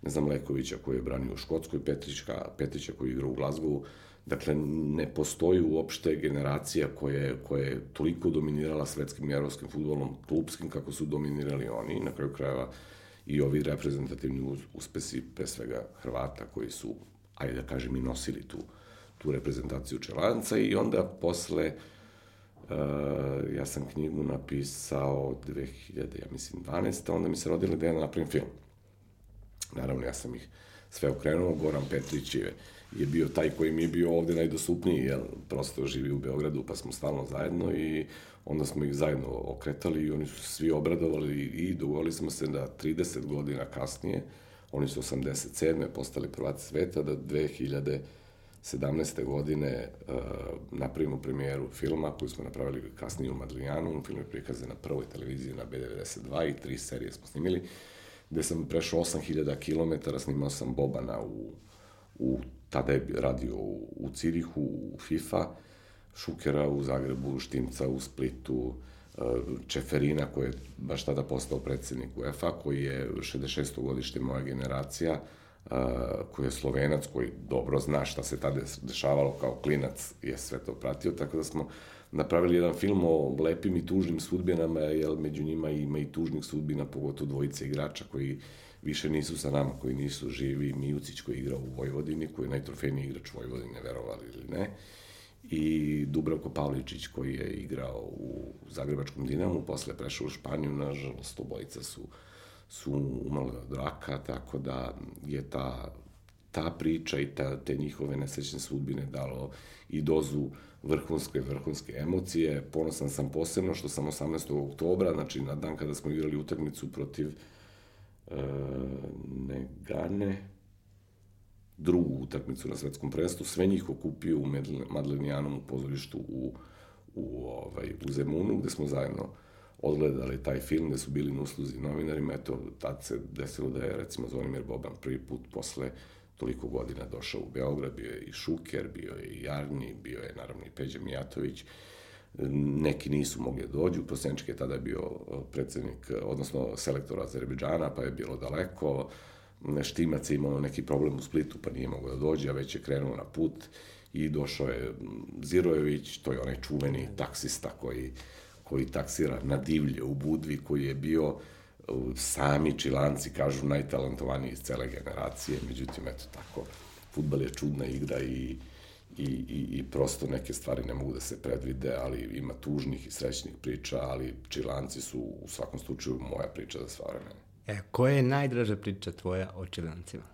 ne znam, Lekovića koji je branio u Škotskoj, Petrićka, Petrića koji igra u Glazgovu. Dakle, ne postoji uopšte generacija koja je, koja je toliko dominirala svetskim i evropskim futbolom, klubskim, kako su dominirali oni. Na kraju krajeva i ovi reprezentativni uspesi, pre svega Hrvata, koji su, ajde da kažem, i nosili tu, tu reprezentaciju Čelanca i onda posle Uh, ja sam knjigu napisao 2000, ja mislim, 12. Onda mi se rodila ideja da napravim film. Naravno, ja sam ih sve okrenuo. Goran Petrić je, je bio taj koji mi je bio ovde najdostupniji, jer prosto živi u Beogradu, pa smo stalno zajedno i onda smo ih zajedno okretali i oni su svi obradovali i dogovorili smo se da 30 godina kasnije, oni su 87. postali prvaci sveta, da 2000 17. godine uh, napravimo premijeru filma koju smo napravili kasnije u Madlijanu. Film je prikazan na prvoj televiziji na B92 i tri serije smo snimili, gde sam prešao 8000 km, snimao sam Bobana u, u tada je radio u, u Cirihu, u FIFA, Šukera u Zagrebu, Štimca u Splitu, uh, Čeferina koji je baš tada postao predsednik UEFA, koji je 66. godište moja generacija, koji je slovenac, koji dobro zna šta se tada dešavalo kao klinac, je sve to pratio, tako da smo napravili jedan film o lepim i tužnim sudbinama, jer među njima ima i tužnih sudbina, pogotovo dvojice igrača koji više nisu sa nama, koji nisu živi, Mijucić koji je igrao u Vojvodini, koji je najtrofejniji igrač Vojvodine, verovali ili ne, i Dubravko Pavličić koji je igrao u Zagrebačkom Dinamu, posle prešao u Španiju, nažalost, obojica su uh, su umrle od raka, tako da je ta, ta priča i ta, te njihove nesrećne sudbine dalo i dozu vrhunske, vrhunske emocije. Ponosan sam posebno što sam 18. oktobra, znači na dan kada smo igrali utakmicu protiv e, Negane, drugu utakmicu na svetskom prvenstvu, sve njih okupio u Madlenijanom pozorištu u, u, ovaj, u Zemunu, gde smo zajedno odgledali taj film, gde su bili na usluzi novinarima, eto, tad se desilo da je, recimo, Zvonimir Boban prvi put posle toliko godina došao u Beograd, bio je i Šuker, bio je i Jarni, bio je naravno i Peđa Mijatović, neki nisu mogli da dođu, Prosenčki je tada bio predsednik, odnosno selektor Azerbejdžana, pa je bilo daleko, Štimac je imao neki problem u Splitu, pa nije mogao da dođe, a već je krenuo na put i došao je Zirojević, to je onaj čuveni taksista koji, koji taksira na divlje u Budvi, koji je bio sami čilanci kažu najtalentovaniji iz cele generacije, međutim, eto tako, futbal je čudna igra i, i, i, i prosto neke stvari ne mogu da se predvide, ali ima tužnih i srećnih priča, ali čilanci su u svakom slučaju moja priča za sva vremena. E, koja je najdraža priča tvoja o čilancima?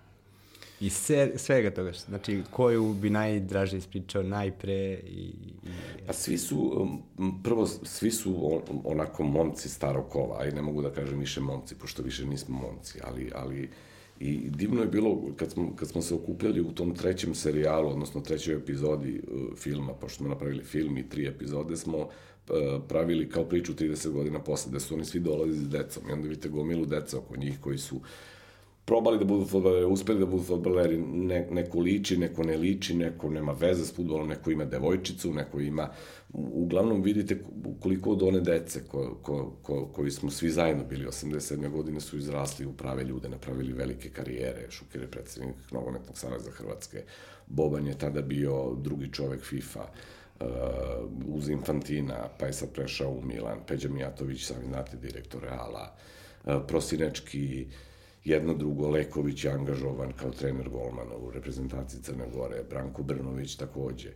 I sve, svega toga, znači koju bi najdraže ispričao najpre i... i... Pa svi su, um, prvo, svi su onako momci starog kova, a i ne mogu da kažem više momci, pošto više nismo momci, ali, ali i divno je bilo kad smo, kad smo se okupljali u tom trećem serijalu, odnosno trećoj epizodi uh, filma, pošto smo napravili film i tri epizode, smo uh, pravili kao priču 30 godina posle, da su oni svi dolazi s decom. I onda vidite gomilu deca oko njih koji su probali da budu fudbaleri, uspeli da budu fudbaleri, ne, neko liči, neko ne liči, neko nema veze s fudbalom, neko ima devojčicu, neko ima... Uglavnom vidite koliko od one dece ko, ko, ko, koji smo svi zajedno bili 87. godine su izrasli u prave ljude, napravili velike karijere. Šuker je predsednik Nogometnog saveza Hrvatske. Boban je tada bio drugi čovek FIFA uh, uz Infantina, pa je sad prešao u Milan. Peđa Mijatović, sami znate, direktor Reala. Uh, Prosinečki, uh, jedno drugo, Leković je angažovan kao trener golmana u reprezentaciji Crne Gore, Branko Brnović takođe.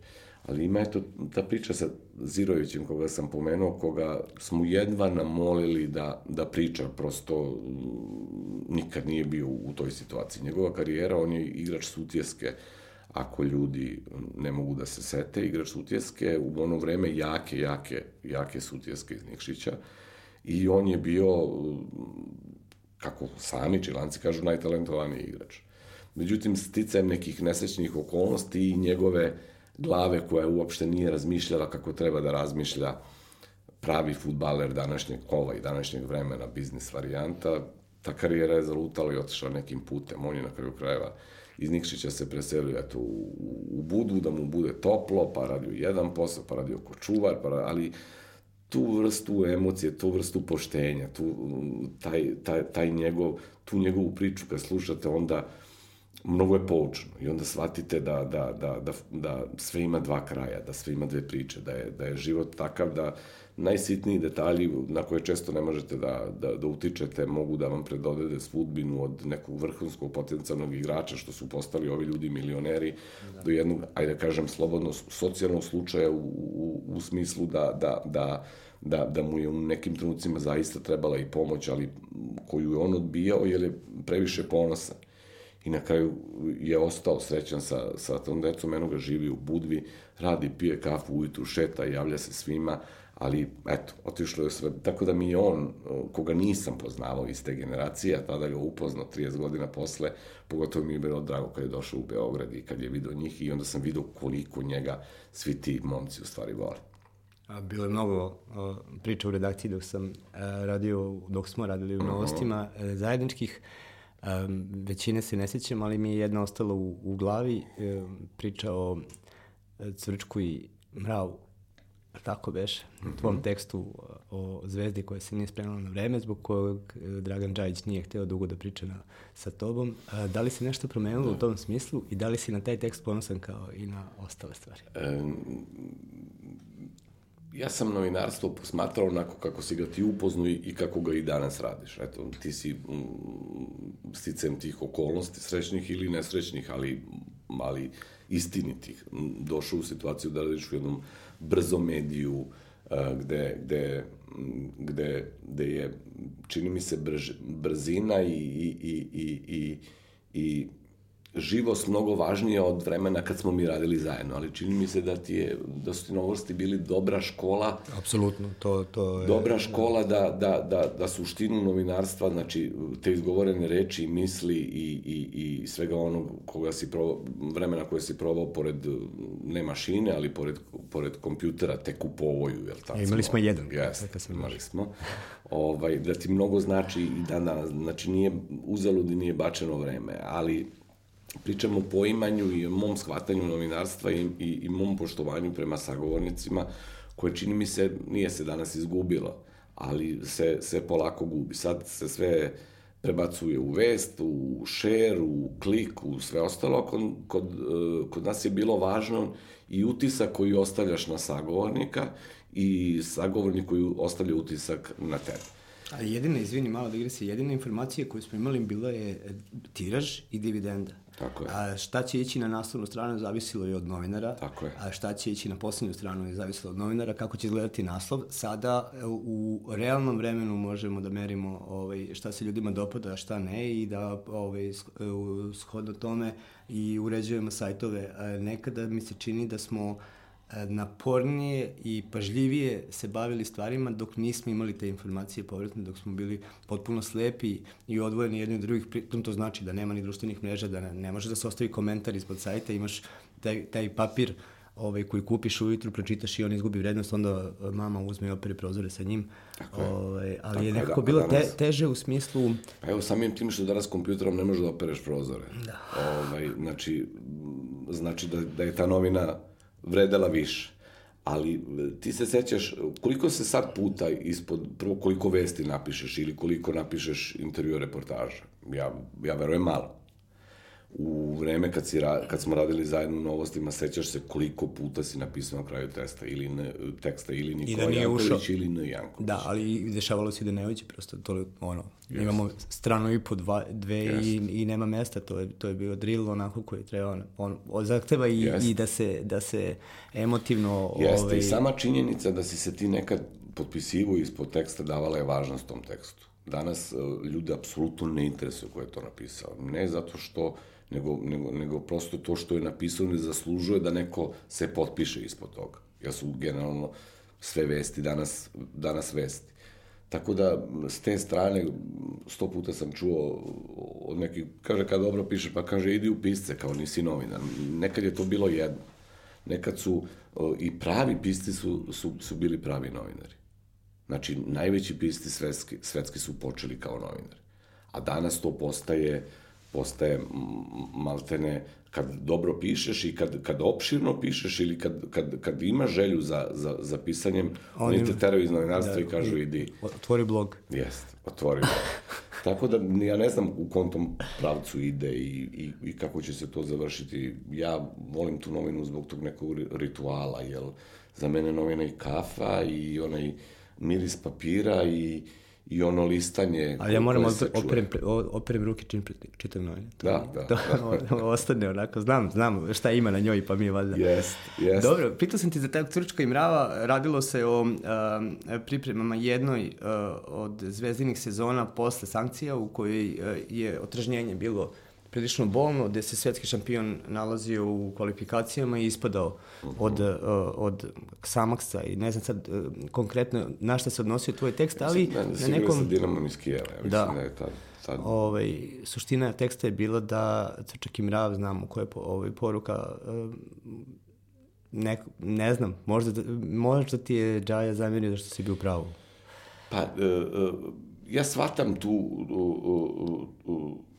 Ali ima eto ta priča sa Zirovićem koga sam pomenuo, koga smo jedva namolili da, da priča, prosto mm, nikad nije bio u toj situaciji. Njegova karijera, on je igrač sutjeske, ako ljudi ne mogu da se sete, igrač sutjeske, u ono vreme jake, jake, jake sutjeske iz Nikšića, i on je bio kako sami čilanci kažu, najtalentovaniji igrač. Međutim, sticajem nekih nesrećnih okolnosti i njegove glave koja uopšte nije razmišljala kako treba da razmišlja pravi futbaler današnjeg kova i današnjeg vremena, biznis varijanta, ta karijera je zalutala i otišla nekim putem. On je na kraju krajeva iz Nikšića se preselio eto, u, u Budu, da mu bude toplo, pa radio jedan posao, pa radio ko čuvar, pa, ali tu vrstu emocije, tu vrstu poštenja, tu, taj, taj, taj njegov, tu njegovu priču kad slušate, onda mnogo je poučno i onda shvatite da, da, da, da, da sve ima dva kraja, da sve ima dve priče, da je, da je život takav da najsitniji detalji na koje često ne možete da, da, da utičete mogu da vam predodede sudbinu od nekog vrhunskog potencijalnog igrača što su postali ovi ljudi milioneri da. do jednog, ajde da kažem slobodno, socijalnog slučaja u, u, u smislu da, da, da da, da mu je u nekim trenucima zaista trebala i pomoć, ali koju je on odbijao jer je previše ponosan. I na kraju je ostao srećan sa, sa tom decom, eno ga živi u Budvi, radi, pije kafu ujutru, šeta, javlja se svima, ali eto, otišlo je sve. Tako da mi je on, koga nisam poznavao iz te generacije, a tada ga upoznao 30 godina posle, pogotovo mi je bilo drago kad je došao u Beograd i kad je video njih i onda sam video koliko njega svi ti momci u stvari vole. Bilo je mnogo priča u redakciji dok sam radio, dok smo radili u novostima e, zajedničkih. Većine se ne sjećam, ali mi je jedna ostala u, u glavi e, priča o e, Cvrčku i Mravu tako beš, u mhm. tvom tekstu o zvezdi koja se nije spremala na vreme, zbog kojeg Dragan Đajić nije hteo dugo da priča na, sa tobom. Da li se nešto promenilo da. u tom smislu i da li si na taj tekst ponosan kao i na ostale stvari? E, ja sam novinarstvo posmatrao onako kako si ga ti upoznu i kako ga i danas radiš. Eto, ti si mm, sticam tih okolnosti, srećnih ili nesrećnih, ali, ali istinitih, došao u situaciju da radiš u jednom brzom mediju, uh, gde, gde, gde, gde je, čini mi se, brž, brzina i, i, i, i, i, i živost mnogo važnija od vremena kad smo mi radili zajedno, ali čini mi se da ti je, da su ti novosti bili dobra škola. Apsolutno, to, to je... Dobra škola da, da, da, da suštinu novinarstva, znači te izgovorene reči, misli i, i, i svega onog koga si probao, vremena koje si probao pored, ne mašine, ali pored, pored kompjutera, tek u povoju, jel tako? E, imali smo jedan. Jes, imali smo. Ovaj, da ti mnogo znači i dan danas, znači nije uzaludi, nije bačeno vreme, ali pričamo o poimanju i o mom shvatanju novinarstva i, i, i mom poštovanju prema sagovornicima, koje čini mi se, nije se danas izgubilo, ali se, se polako gubi. Sad se sve prebacuje u vest, u share, u klik, u sve ostalo. Kod, kod, e, kod nas je bilo važno i utisak koji ostavljaš na sagovornika i sagovornik koji ostavlja utisak na tebe. A jedina, izvini, malo da se, jedina informacija koju smo imali bila je tiraž i dividenda. Tako je. A šta će ići na naslovnu stranu zavisilo i od novinara. Tako je. A šta će ići na poslednju stranu je zavisilo od novinara, kako će izgledati naslov. Sada u realnom vremenu možemo da merimo ovaj, šta se ljudima dopada, a šta ne i da ovaj, shodno tome i uređujemo sajtove. Nekada mi se čini da smo E, napornije i pažljivije se bavili stvarima dok nismo imali te informacije povratne, dok smo bili potpuno slepi i odvojeni jedni od drugih. Pritom to znači da nema ni društvenih mreža, da ne, ne može da se ostavi komentar ispod sajta, imaš taj, taj papir ovaj, koji kupiš ujutru, pročitaš i on izgubi vrednost, onda e, mama uzme i opere prozore sa njim. Tako je. Ovaj, ali Tako je nekako da, bilo danas, te, teže u smislu... Pa evo, samim tim što danas kompjuterom ne možeš da opereš prozore. Da. Ovaj, znači, znači da, da je ta novina vredela više. Ali ti se sećaš, koliko se sad puta ispod, prvo koliko vesti napišeš ili koliko napišeš intervju reportaža? Ja, ja verujem malo u vreme kad, si, kad smo radili zajedno u novostima, sećaš se koliko puta si napisao na kraju testa ili ne, teksta ili Nikola da Janković ili N. Janković. Da, ali dešavalo se da ne uđe prosto to, ono, Just. imamo stranu i po dva, dve i, i nema mesta, to je, to je bio drill onako koji treba, on, on, on zahteva i, Jest. i da se, da se emotivno... Jeste, ovaj... i sama činjenica da si se ti nekad potpisivo ispod teksta davala je važnost tom tekstu. Danas e, ljude apsolutno ne interesuje ko je to napisao. Ne zato što nego, nego, nego prosto to što je napisano ne zaslužuje da neko se potpiše ispod toga. Ja su generalno sve vesti danas, danas vesti. Tako da, s te strane, sto puta sam čuo od nekih, kaže, kad dobro pišeš, pa kaže, idi u pisce, kao nisi novinar. Nekad je to bilo jedno. Nekad su, i pravi pisci su, su, su bili pravi novinari. Znači, najveći pisci svetski, svetski su počeli kao novinari. A danas to postaje, postaje maltene kad dobro pišeš i kad, kad opširno pišeš ili kad, kad, kad imaš želju za, za, za pisanjem, oni, oni te teraju iz novinarstva da, i kažu idi. Otvori blog. Jest, otvori blog. Tako da ja ne znam u kom tom pravcu ide i, i, i kako će se to završiti. Ja volim tu novinu zbog tog nekog rituala, jel za mene novina i kafa i onaj miris papira i i ono listanje... Ali ja moram operem, operem ruke čim čitam novine. To, da, da. To, da. ostane onako, znam, znam šta ima na njoj, pa mi je valjda. Jest, jest. Dobro, pitao sam ti za taj Turčka i mrava, radilo se o uh, pripremama jednoj uh, od zvezdinih sezona posle sankcija u kojoj uh, je otražnjenje bilo prilično bolno, gde se svetski šampion nalazio u kvalifikacijama i ispadao od, uh, od Samaksa i ne znam sad uh, konkretno na šta se odnosio tvoj tekst, ali ja sam, na nekom... Sa Dinamo iz Kijeva, ja mislim da, da je tad, tad... Ovaj, suština teksta je bila da Crčak i Mrav, znamo koja je po, ovaj, poruka, uh, ne, ne znam, možda, da, možda ti je Džaja zamjerio da što si bio pravo. Pa, uh, uh, ja shvatam tu uh, uh, uh,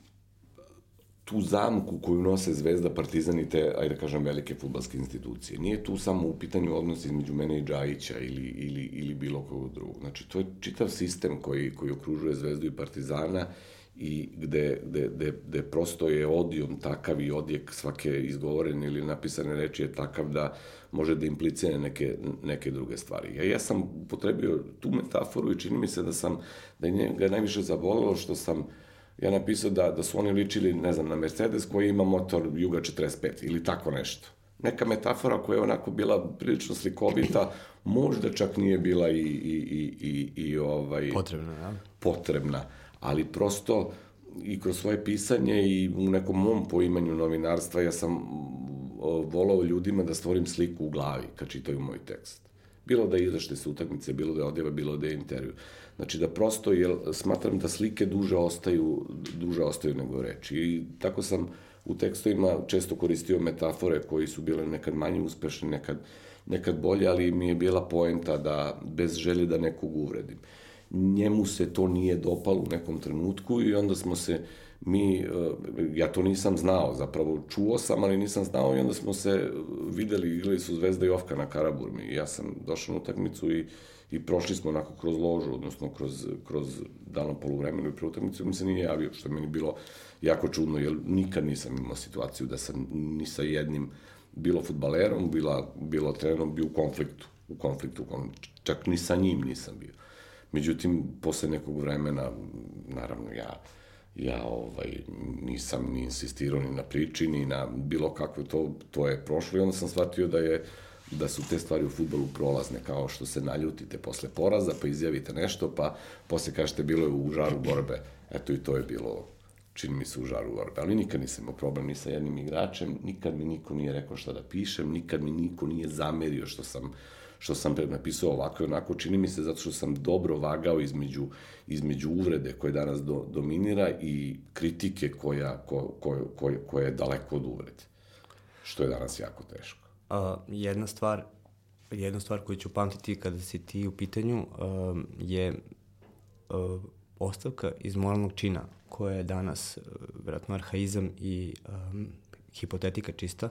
tu zamku koju nose Zvezda, Partizan i te, ajde da kažem, velike futbalske institucije. Nije tu samo u pitanju odnos između mene i Džajića ili, ili, ili bilo kog drugog. Znači, to je čitav sistem koji, koji okružuje Zvezdu i Partizana i gde, gde, gde, gde prosto je odijom takav i odjek svake izgovorene ili napisane reči je takav da može da implicira neke, neke druge stvari. Ja, ja sam upotrebio tu metaforu i čini mi se da sam, da je ga najviše zabolilo što sam uh, ja napisao da, da su oni ličili, ne znam, na Mercedes koji ima motor Juga 45 ili tako nešto. Neka metafora koja je onako bila prilično slikovita, možda čak nije bila i, i, i, i, i ovaj... Potrebna, da? Potrebna, ali prosto i kroz svoje pisanje i u nekom mom poimanju novinarstva ja sam volao ljudima da stvorim sliku u glavi kad čitaju moj tekst. Bilo da izašte se utakmice, bilo da je odjeva, bilo da je intervju. Znači da prosto, jer smatram da slike duže ostaju, duže ostaju nego reči. I tako sam u tekstovima često koristio metafore koji su bile nekad manje uspešne, nekad, nekad bolje, ali mi je bila poenta da bez želje da nekog uvredim. Njemu se to nije dopalo u nekom trenutku i onda smo se mi, e, ja to nisam znao, zapravo čuo sam, ali nisam znao i onda smo se videli, igrali su Zvezda i Ofka na Karaburmi i ja sam došao na utakmicu i, i prošli smo onako kroz ložu, odnosno kroz, kroz dano poluvremenu i pre utakmicu mi se nije javio, što je meni bilo jako čudno, jer nikad nisam imao situaciju da sam ni sa jednim bilo futbalerom, bila, bilo trenerom, bio u konfliktu, u konfliktu, čak ni sa njim nisam bio. Međutim, posle nekog vremena, naravno, ja ja ovaj, nisam ni insistirao ni na priči, ni na bilo kakve, to, to je prošlo i onda sam shvatio da je da su te stvari u futbolu prolazne, kao što se naljutite posle poraza, pa izjavite nešto, pa posle kažete bilo je u žaru borbe. Eto i to je bilo, čini mi se, u žaru borbe. Ali nikad nisam imao problem ni sa jednim igračem, nikad mi niko nije rekao šta da pišem, nikad mi niko nije zamerio što sam što sam napisao ovako i onako, čini mi se zato što sam dobro vagao između, između uvrede koje danas do, dominira i kritike koja, ko, ko, ko, koja je daleko od uvrede, što je danas jako teško. A, jedna stvar, jedna stvar koju ću pamtiti kada si ti u pitanju um, je uh, ostavka iz moralnog čina koja je danas uh, arhaizam i um, hipotetika čista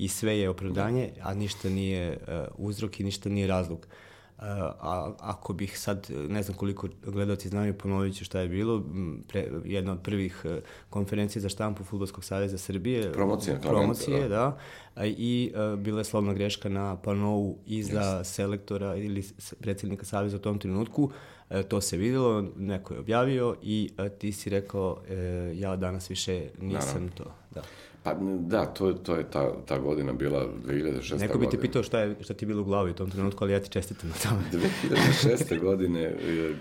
i sve je opravdanje, a ništa nije uh, uzrok i ništa nije razlog. Uh, a ako bih sad, ne znam koliko gledalci znaju, ponovit ću šta je bilo, pre, jedna od prvih uh, konferencija za štampu Futbolskog saveza Srbije. Promocija. Promocije, da. da. I uh, bila je slovna greška na panovu i za yes. selektora ili predsednika saveza u tom trenutku. Uh, to se videlo, neko je objavio i uh, ti si rekao, uh, ja danas više nisam Naravno. to. Da. Pa da, to, to je ta, ta godina bila 2006. Neko bi te pitao šta, je, šta ti bilo u glavi u tom trenutku, ali ja ti čestitam na tome. 2006. godine,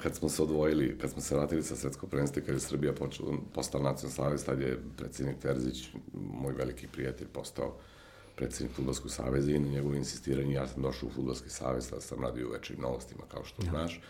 kad smo se odvojili, kad smo se vratili sa svetskog prvenstva, kad je Srbija počela, postala nacionalna savez, tad je predsednik Terzić, moj veliki prijatelj, postao predsednik Futbolskog saveza i na njegovo insistiranje ja sam došao u Futbolski savez, da sam radio u večerim novostima, kao što ja. znaš.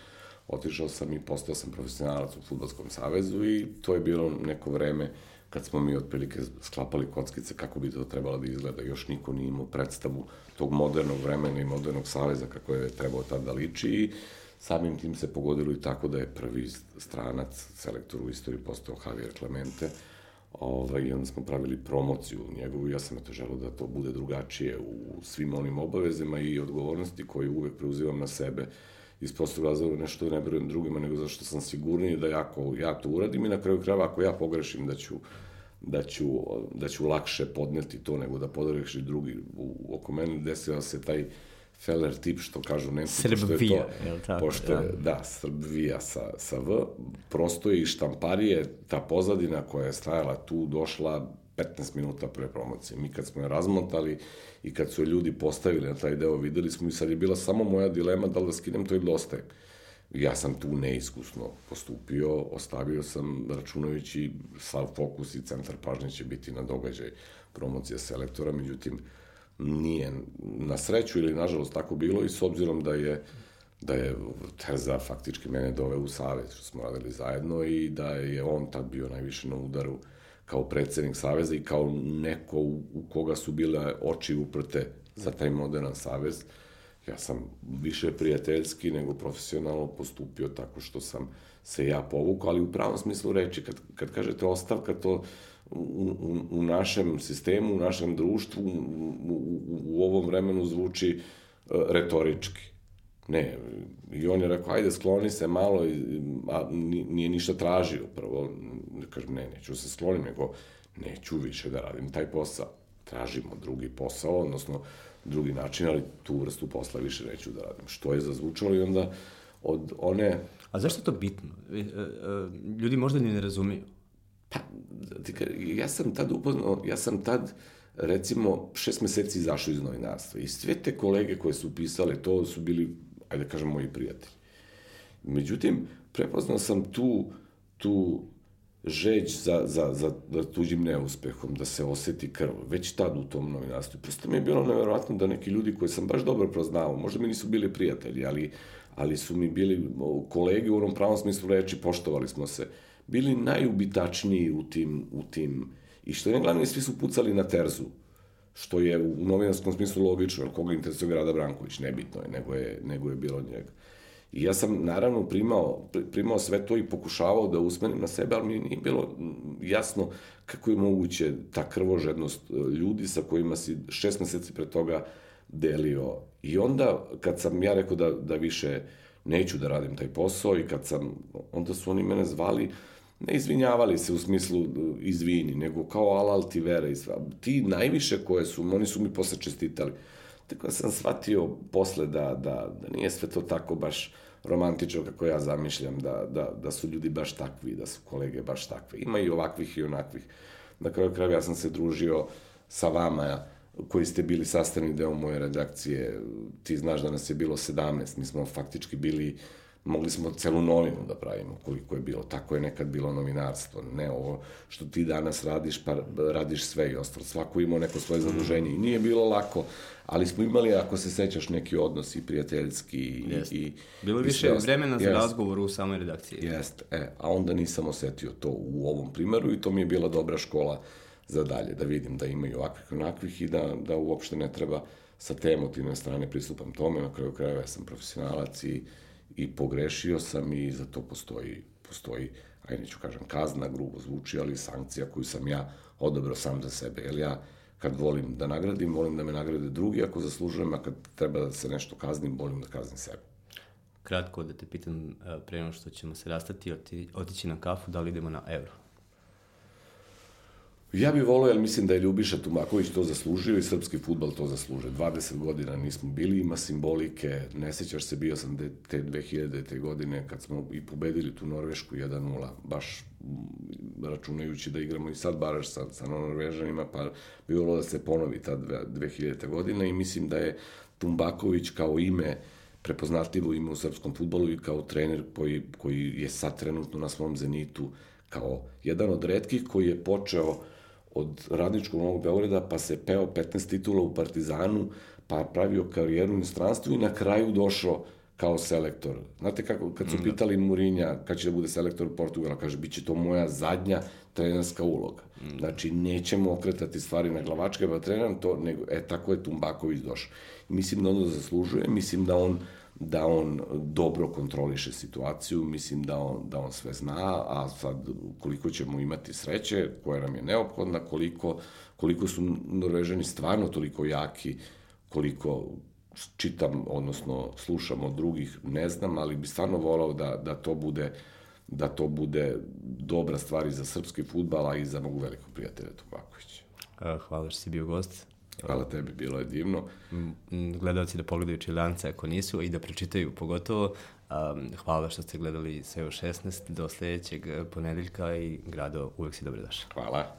Otišao sam i postao sam profesionalac u Futbolskom savezu i to je bilo neko vreme kad smo mi otprilike sklapali kockice kako bi to trebalo da izgleda. Još niko nije imao predstavu tog modernog vremena i modernog saveza kako je trebao tad da liči i samim tim se pogodilo i tako da je prvi stranac selektor u istoriji postao Javier Clemente. Ovaj, I onda smo pravili promociju njegovu ja sam eto želeo da to bude drugačije u svim onim obavezama i odgovornosti koje uvek preuzivam na sebe iz prostog razloga nešto da ne verujem drugima, nego zašto sam sigurniji da ja, ako ja to uradim i na kraju krajeva ako ja pogrešim da ću da ću, da ću lakše podneti to nego da pogreši drugi. U, oko mene desio se taj feller tip što kažu Nemci. Srbvija, je li tako? Pošto je, da, da Srbvija sa, sa V. Prosto je i štamparije, ta pozadina koja je stajala tu, došla 15 minuta pre promocije. Mi kad smo je razmontali i kad su je ljudi postavili na taj deo, videli smo i sad je bila samo moja dilema da li da skinem to ili da ostajem. Ja sam tu neiskusno postupio, ostavio sam računajući sav fokus i centar pažnje će biti na događaj promocija selektora, međutim nije na sreću ili nažalost tako bilo i s obzirom da je da je Terza faktički mene doveo u savjet, što smo radili zajedno i da je on tad bio najviše na udaru uh, kao predsednik Saveza i kao neko u, u koga su bile oči uprte za taj modern Savez, ja sam više prijateljski nego profesionalno postupio tako što sam se ja povukao, ali u pravom smislu reči, kad, kad kažete ostavka, to u, u, u našem sistemu, u našem društvu, u, u, u ovom vremenu zvuči uh, retorički. Ne, i on je rekao, ajde skloni se malo, a nije ništa tražio. Prvo, kažem, ne, neću se sklonim, nego neću više da radim taj posao. Tražimo drugi posao, odnosno drugi način, ali tu vrstu posla više neću da radim. Što je zazvučalo i onda od one... A zašto je to bitno? E, e, ljudi možda ni ne razumiju. Pa, ja sam tad upoznao, ja sam tad recimo šest meseci izašao iz novinarstva i sve te kolege koje su pisale to su bili ajde kažem, moji prijatelji. Međutim, prepoznao sam tu, tu žeć za, za, za, za tuđim neuspehom, da se oseti krv, već tad u tom novinarstvu. Prosto mi je bilo neverovatno da neki ljudi koje sam baš dobro proznao, možda mi nisu bili prijatelji, ali, ali su mi bili kolege u onom pravom smislu reči, poštovali smo se, bili najubitačniji u tim, u tim i što je glavno, svi su pucali na terzu, što je u novinarskom smislu logično, jer koga interesuje Grada Branković, nebitno je, nego je, nego je bilo njega. I ja sam naravno primao, primao sve to i pokušavao da usmenim na sebe, ali mi nije bilo jasno kako je moguće ta krvožednost e, ljudi sa kojima si šest meseci pre toga delio. I onda, kad sam ja rekao da, da više neću da radim taj posao i kad sam, onda su oni mene zvali, ne izvinjavali se u smislu e, izvini, nego kao alal ti vere i sva. Ti najviše koje su, oni su mi posle čestitali. Tako da sam shvatio posle da, da, da nije sve to tako baš romantično kako ja zamišljam, da, da, da su ljudi baš takvi, da su kolege baš takvi. Ima i ovakvih i onakvih. Na kraju krajeva ja sam se družio sa vama, koji ste bili sastavni deo moje redakcije. Ti znaš da nas je bilo 17, mi smo faktički bili mogli smo celu novinu da pravimo koliko je bilo. Tako je nekad bilo novinarstvo. Ne ovo što ti danas radiš, pa radiš sve i ostalo. Svako imao neko svoje zaduženje i nije bilo lako, ali smo imali, ako se sećaš, neki odnos i prijateljski i... Jest. i bilo više i vremena za Jest. razgovor u samoj redakciji. Jeste, e, a onda nisam osetio to u ovom primeru i to mi je bila dobra škola za dalje, da vidim da ima i ovakvih i onakvih i da, da uopšte ne treba sa te emotivne strane pristupam tome, na kraju krajeva ja sam profesionalac i i pogrešio sam i za to postoji, postoji ajde neću kažem kazna, grubo zvuči, ali sankcija koju sam ja odabrao sam za sebe. Jer ja kad volim da nagradim, volim da me nagrade drugi ako zaslužujem, a kad treba da se nešto kaznim, volim da kaznim sebe. Kratko da te pitam, e, pre ono što ćemo se rastati, oti, otići na kafu, da li idemo na euro? Ja bih volao, jer mislim da je Ljubiša Tumaković to zaslužio i srpski futbal to zaslužio. 20 godina nismo bili, ima simbolike, ne sećaš se, bio sam te 2000. te godine kad smo i pobedili tu Norvešku 1-0, baš računajući da igramo i sad baraš sa, sa Norvežanima, pa bi volao da se ponovi ta 2000. godina i mislim da je Tumbaković kao ime, prepoznatljivo ime u srpskom futbolu i kao trener koji, koji je sad trenutno na svom zenitu, kao jedan od redkih koji je počeo od radničkog Novog Beograda, pa se peo 15 titula u Partizanu, pa pravio karijeru u inostranstvu i na kraju došao kao selektor. Znate kako, kad su mm, da. pitali Murinja kad će da bude selektor Portugala, kaže, bit će to moja zadnja trenerska uloga. Mm. Znači, nećemo okretati stvari na glavačke, pa treneram to, nego, e, tako je Tumbaković došao. Mislim da on zaslužuje, mislim da on da on dobro kontroliše situaciju, mislim da on, da on sve zna, a sad koliko ćemo imati sreće, koja nam je neophodna, koliko, koliko su Norvežani stvarno toliko jaki, koliko čitam, odnosno slušam od drugih, ne znam, ali bi stvarno volao da, da to bude da to bude dobra stvar i za srpski futbal, a i za mogu velikog prijatelja Tubakovića. Hvala što si bio gost. Hvala tebi, bilo je divno. Gledalci da pogledaju Čilance ako nisu i da prečitaju pogotovo. Um, hvala što ste gledali SEO 16 do sledećeg ponedeljka i grado uvek si dobrodošao. Hvala.